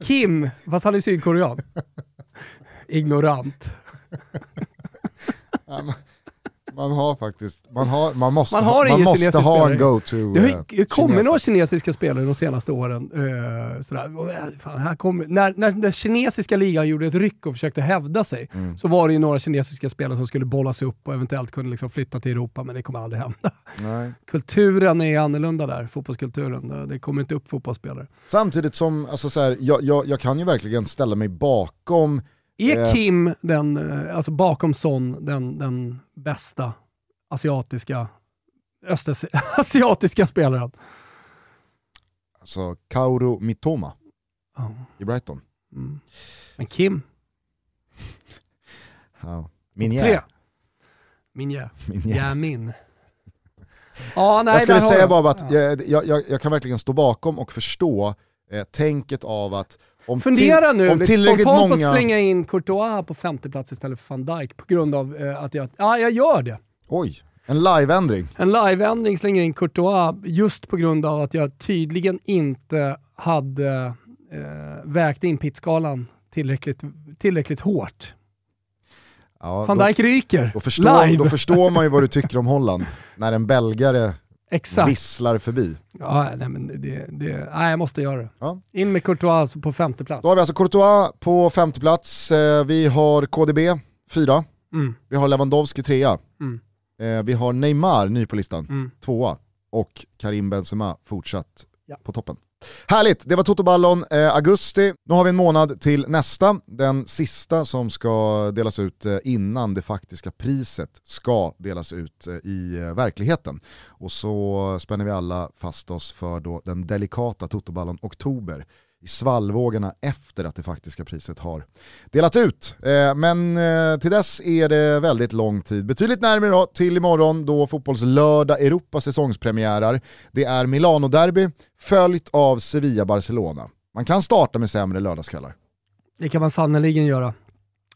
Kim, fast han är sydkorean. <laughs> Ignorant. Man, har faktiskt, man, har, man måste, Man har ha, man måste ha en go-to Det har eh, ju kommit kineser. några kinesiska spelare de senaste åren. eh, sådär. Och, eh, fan, här kommer, när, när den kinesiska ligan gjorde ett ryck och försökte hävda sig, Mm. så var det ju några kinesiska spelare som skulle bollas upp och eventuellt kunde liksom flytta till Europa, men det kommer aldrig hända. Nej. Kulturen är annorlunda där, fotbollskulturen. Det- kommer inte upp fotbollsspelare. Samtidigt som, alltså så här, jag, jag, jag kan ju verkligen ställa mig bakom, Är Eh. Kim, den, eh, alltså bakom Son, den, den bästa asiatiska, östasiatiska <laughs> spelaren? alltså Kauro Mitoma Ja. i Brighton. Mm. Men Kim, Ja. Minjä. Minje. Minjä. <laughs> Jamin. Ja, nej, jag skulle säga bara att Ja. jag, jag, jag kan verkligen stå bakom och förstå eh, tänket av att om, Fundera till- nu om lite tillräckligt spontant på många... att slänga in Courtois på femte plats istället för van Dijk på grund av eh, att jag, ja jag gör det. Oj, en liveändring. En liveändring slänger in Courtois just på grund av att jag tydligen inte hade eh, vägt in pitskalan tillräckligt, tillräckligt hårt. Ja, Van Dijk ryker, då, förstår, live. då förstår man ju vad du tycker om Holland, när en belgare Exakt. visslar förbi. Ja, nej, men det, det, nej, jag måste göra det. Ja. In med Courtois på femte plats. Då har vi alltså Courtois på femte plats, eh, vi har KDB fyra, Mm, vi har Lewandowski trea, mm, eh, vi har Neymar ny på listan, mm. tvåa och Karim Benzema fortsatt Ja. på toppen. Härligt, det var Totoballon eh, augusti. Nu har vi en månad till nästa, den sista som ska delas ut eh, innan det faktiska priset ska delas ut eh, i eh, verkligheten. Och så spänner vi alla fast oss för då den delikata Toto Ballon, oktober i svallvågorna efter att det faktiska priset har delat ut. Eh, men eh, till dess är det väldigt lång tid. Betydligt närmare då till imorgon då fotbollslördag Europa säsongspremiärar. Det är Milano-derby följt av Sevilla-Barcelona. Man kan starta med sämre lördagskvällar. Det kan man sannerligen göra.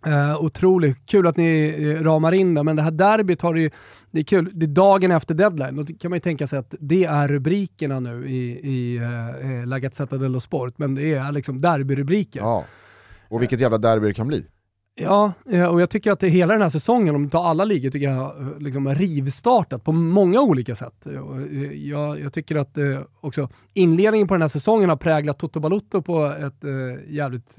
Uh, otroligt kul att ni uh, ramar in det, men det här derbyt har ju, det är kul, det är dagen efter deadline. Då kan man ju tänka sig att det är rubrikerna nu i, i uh, La Gazzetta dello Sport, men det är liksom derbyrubriker. Ja, och vilket jävla derby det kan bli. Ja, och jag tycker att hela den här säsongen, om du tar alla ligor, tycker jag liksom har rivstartat på många olika sätt. Jag, jag tycker att också inledningen på den här säsongen har präglat Toto Balotto på ett jävligt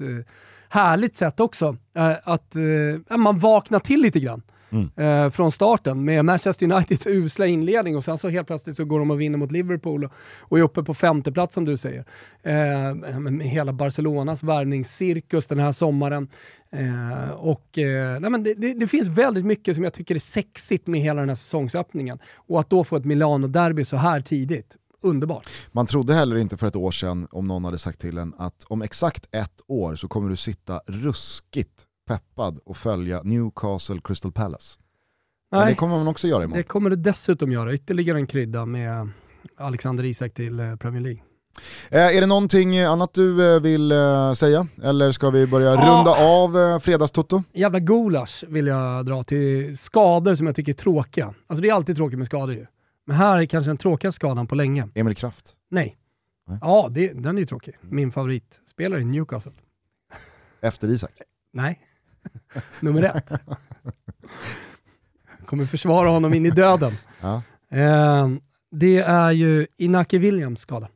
härligt sätt också. Eh, att eh, man vaknar till lite grann. Mm. Eh, från starten med Manchester Uniteds <laughs> usla inledning och sen så helt plötsligt så går de och vinner mot Liverpool och, är uppe på femte plats som du säger. Eh, med hela Barcelonas värvningscirkus den här sommaren. Eh, och, eh, nej men det, det, det, finns väldigt mycket som jag tycker är sexigt med hela den här säsongsöppningen. Och att då få ett Milano-derby så här tidigt underbart. Man trodde heller inte för ett år sedan, om någon hade sagt till en, att om exakt ett år så kommer du sitta ruskigt peppad och följa Newcastle Crystal Palace. Nej, Men det kommer man också göra imorgon. Det kommer du dessutom göra, ytterligare en krydda med Alexander Isak till eh, Premier League. Eh, är det någonting annat du eh, vill eh, säga? Eller ska vi börja ja. runda av eh, fredagstoto? Jävla gulasch vill jag dra till skador som jag tycker är tråkiga. Alltså det är alltid tråkigt med skador ju. Men här är kanske den tråkigaste skadan på länge. Emil Kraft? Nej. Nej. Ja, det, den är ju tråkig. Min favoritspelare i Newcastle. Efter Isak? Nej. <laughs> Nummer ett. Kommer försvara honom in i döden. <laughs> Ja. Eh, det är ju Inaki Williams skada.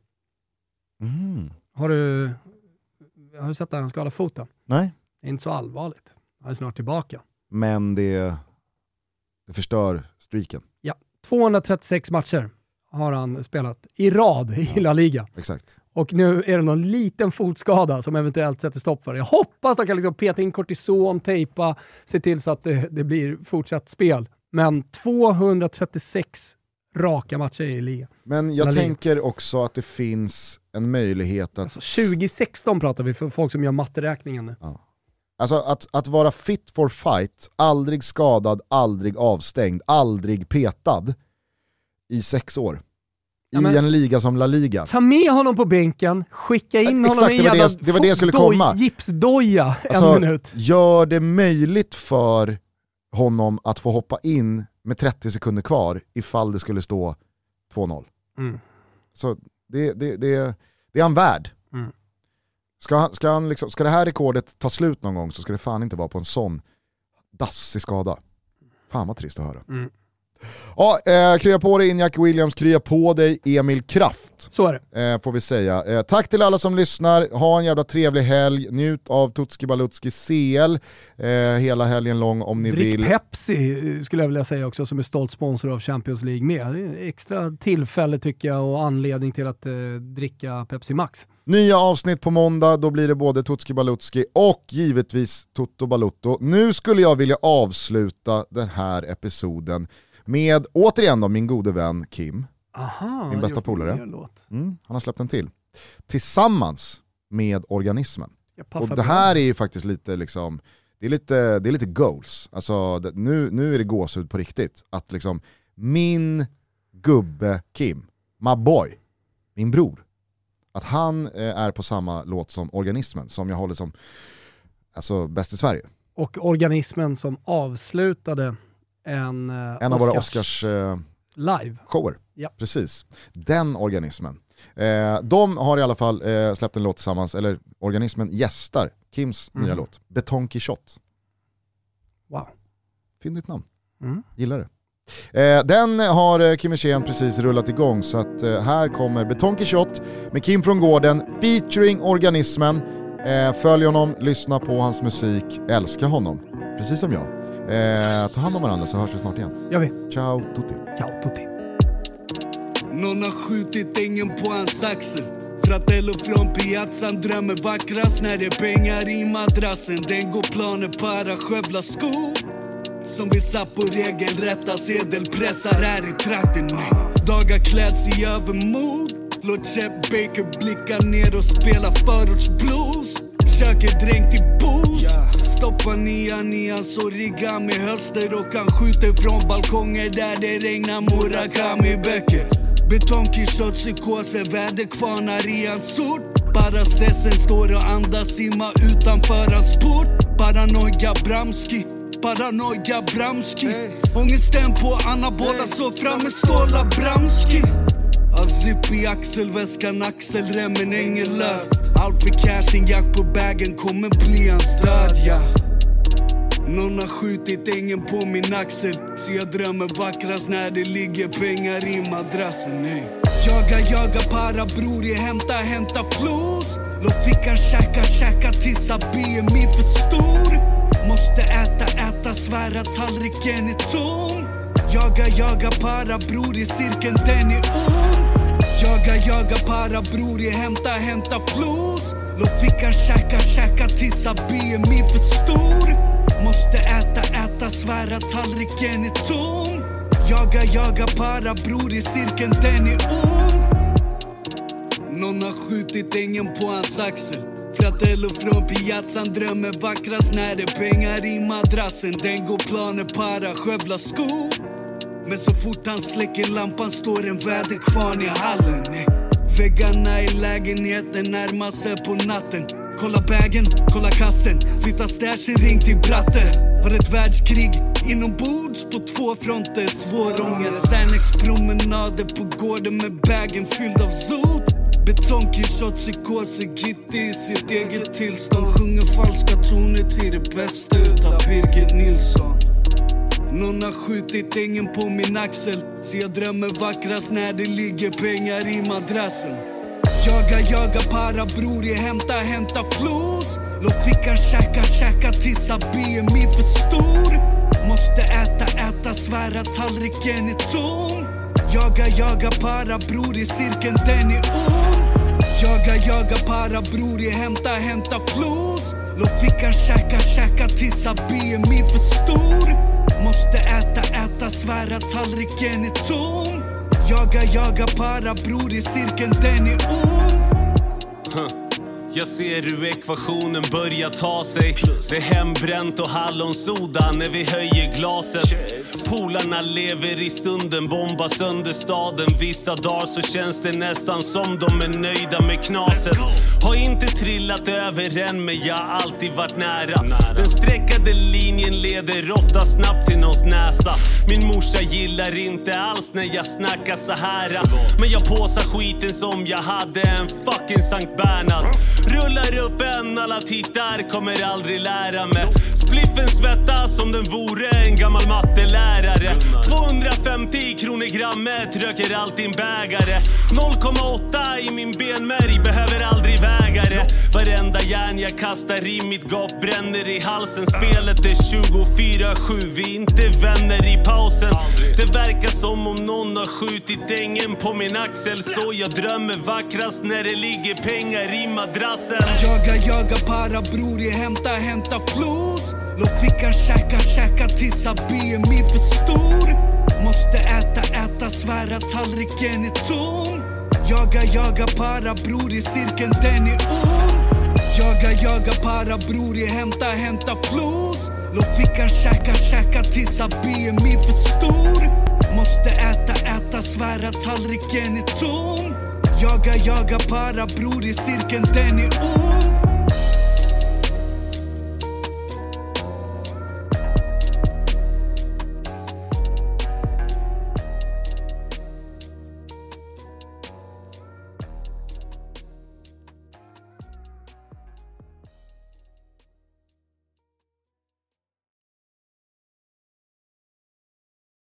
Mm. Har, du, har du sett att han skadar foten? Nej. Det är inte så allvarligt. Han är snart tillbaka. Men det, det förstör streaken? 236 matcher har han spelat i rad i ja, La Liga. Exakt. Och nu är det någon liten fotskada som eventuellt sätter stopp för det. Jag hoppas de kan liksom peta in kortison, tejpa, se till så att det, det blir fortsatt spel. Men 236 raka matcher i ligan. Men jag tänker också att det finns en möjlighet att... Alltså 2016 pratar vi för folk som gör matteräkningen nu. Ja. Alltså att, att vara fit for fight, aldrig skadad, aldrig avstängd, aldrig petad i sex år. I ja, en liga som La Liga. Ta med honom på bänken, skicka in Exakt, honom i en jävla det, det var det jag skulle komma. gipsdoja en alltså, minut. Gör det möjligt för honom att få hoppa in med 30 sekunder kvar ifall det skulle stå 2-0. Mm. Så det, det, det, det är han värd. Ska, han, ska, han liksom, ska det här rekordet ta slut någon gång så ska det fan inte vara på en sån dassig skada. Fan vad trist att höra. Mm. Ja, eh, krya på dig Injak Williams, krya på dig Emil Kraft. Så är det. Eh, får vi säga. Eh, tack till alla som lyssnar, ha en jävla trevlig helg, njut av Tutski Balutski CL eh, hela helgen lång om ni Drick vill. Drick Pepsi skulle jag vilja säga också som är stolt sponsor av Champions League med. Extra tillfälle tycker jag och anledning till att eh, dricka Pepsi Max. Nya avsnitt på måndag, då blir det både Tutski Balutski och givetvis Toto Balutto. Nu skulle jag vilja avsluta den här episoden med, återigen då, min gode vän Kim. Aha, min bästa polare. Mm, han har släppt en till. Tillsammans med organismen. Och det här är ju faktiskt lite liksom, det är lite, det är lite goals. Alltså, det, nu, nu är det gåshud på riktigt. Att liksom, min gubbe Kim, my boy, min bror, att han eh, är på samma låt som organismen, som jag håller som alltså, bäst i Sverige. Och organismen som avslutade en, eh, en av våra Oscars eh, live. shower. Ja. Precis. Den organismen. Eh, de har i alla fall eh, släppt en låt tillsammans, eller organismen gästar Kims mm. nya låt, Betong Quixote. Wow. Fyndigt namn. Mm. Gillar det. Eh, den har eh, Kim Hirsén precis rullat igång så att eh, här kommer Betong Quixote med Kim från Gården featuring organismen. Följ honom, lyssna på hans musik, älska honom. Precis som jag. Ta hand om varandra så hörs vi snart igen. Gör vi. Ciao tutti. Ciao tutti. Någon har skjutit ängen på hans axel. Fratello från piazzan drömmer vackrast när det är pengar i madrassen. Den går planer para skövla skog. Som vi satt på regelrätta sedelpressar här i trakten. Dagar kläds i övermod. Låt Chet Baker blicka ner och spela förortsblues. Köket dränkt i booze. Stoppa nian och rigga origami hölster och han skjuter från balkonger där det regnar Murakami-böcker. Betongkishot, psykoser, väderkvarnar i hans sort. Bara stressen står och andas, simma utanför hans port Paranoia Bramski Paranoia Bramski. Ångesten på anabola, så fram med ståla Bramski. Zipp i axelväskan, axelremmen ängelöst Allt för cash, en jack på bagen kommer bli hans död, ja. Någon har skjutit ängen på min axel Så jag drömmer vackrast när det ligger pengar i madrassen hey. Jaga, jaga para bror, jag hämta, hämta flos Låt fickan käka, käka tills BMI för stor. Måste äta, äta, svära tallriken är tom Jaga, jaga para bror, i cirkeln den är ond. Jaga, jaga para bror, i hämta, hämta flos Låt fickan käka, käka tills BMI för stor. Måste äta, äta, svära tallriken är tom Jaga, jaga para bror i cirkeln, den är ond. Någon har skjutit ängen på hans axel. Fratello från piazzan drömmer vackrast när det är pengar i madrassen. Den går planer para, skövla skor. Men så fort han släcker lampan står en väderkvarn i hallen. Eh, väggarna i lägenheten närmar sig på natten. Kolla bagen, kolla kassen, flytta stashen, ring till Bratte Har ett världskrig inombords på två fronter. Svår ångest, promenader på gården med bagen fylld av sot. Betongkillshot, psykoser, Gitti i sitt eget tillstånd. Sjunger falska toner till det bästa utav Birger Nilsson. Någon har skjutit ängen på min axel. Så jag drömmer vackrast när det ligger pengar i madrassen. Jaga, jaga para bror, jag hämta, hämta flos Låt fickan käka, käka tills BMI för stor. Måste äta, äta, svära tallriken är tom Jaga, jaga para bror, i cirkeln den är ond. Jaga, jaga para bror, jag hämta, hämta flos Låt fickan käka, käka tills BMI för stor. Måste äta, äta, svära tallriken är tom Jaga, jaga para bror i cirkeln, den är ond jag ser hur ekvationen börjar ta sig. Det är hembränt och hallonsoda när vi höjer glaset. Polarna lever i stunden, bombar sönder staden. Vissa dagar så känns det nästan som de är nöjda med knaset. Har inte trillat över än men jag har alltid varit nära. Den streckade linjen leder ofta snabbt till någons näsa. Min morsa gillar inte alls när jag snackar så här. Men jag påsar skiten som jag hade en fucking Sankt Bernhard Rullar upp en, alla tittar, kommer aldrig lära mig. Spliffen svettas som den vore en gammal mattelärare. 250 kronor grammet, röker alltid en bägare. 0,8 i min benmärg, behöver aldrig väga det. Varenda järn jag kastar i mitt gap bränner i halsen. Spelet är 24-7, vi är inte vänner i pausen. Det verkar som om någon har skjutit ängen på min axel. Så jag drömmer vackrast när det ligger pengar i madrassen. Jaga, jaga para bror, jag hämta, hämta flos Låt fickan käka, käka tills BMI för stor. Måste äta, äta, svära tallriken är tom Jaga, jaga para bror, i cirkeln den är ond. Jaga, jaga para bror, jag hämta, hämta flos Låt fickan käka, käka tills BMI för stor. Måste äta, äta, svära tallriken är tom Jaga, jaga para bror i cirkeln den är ond.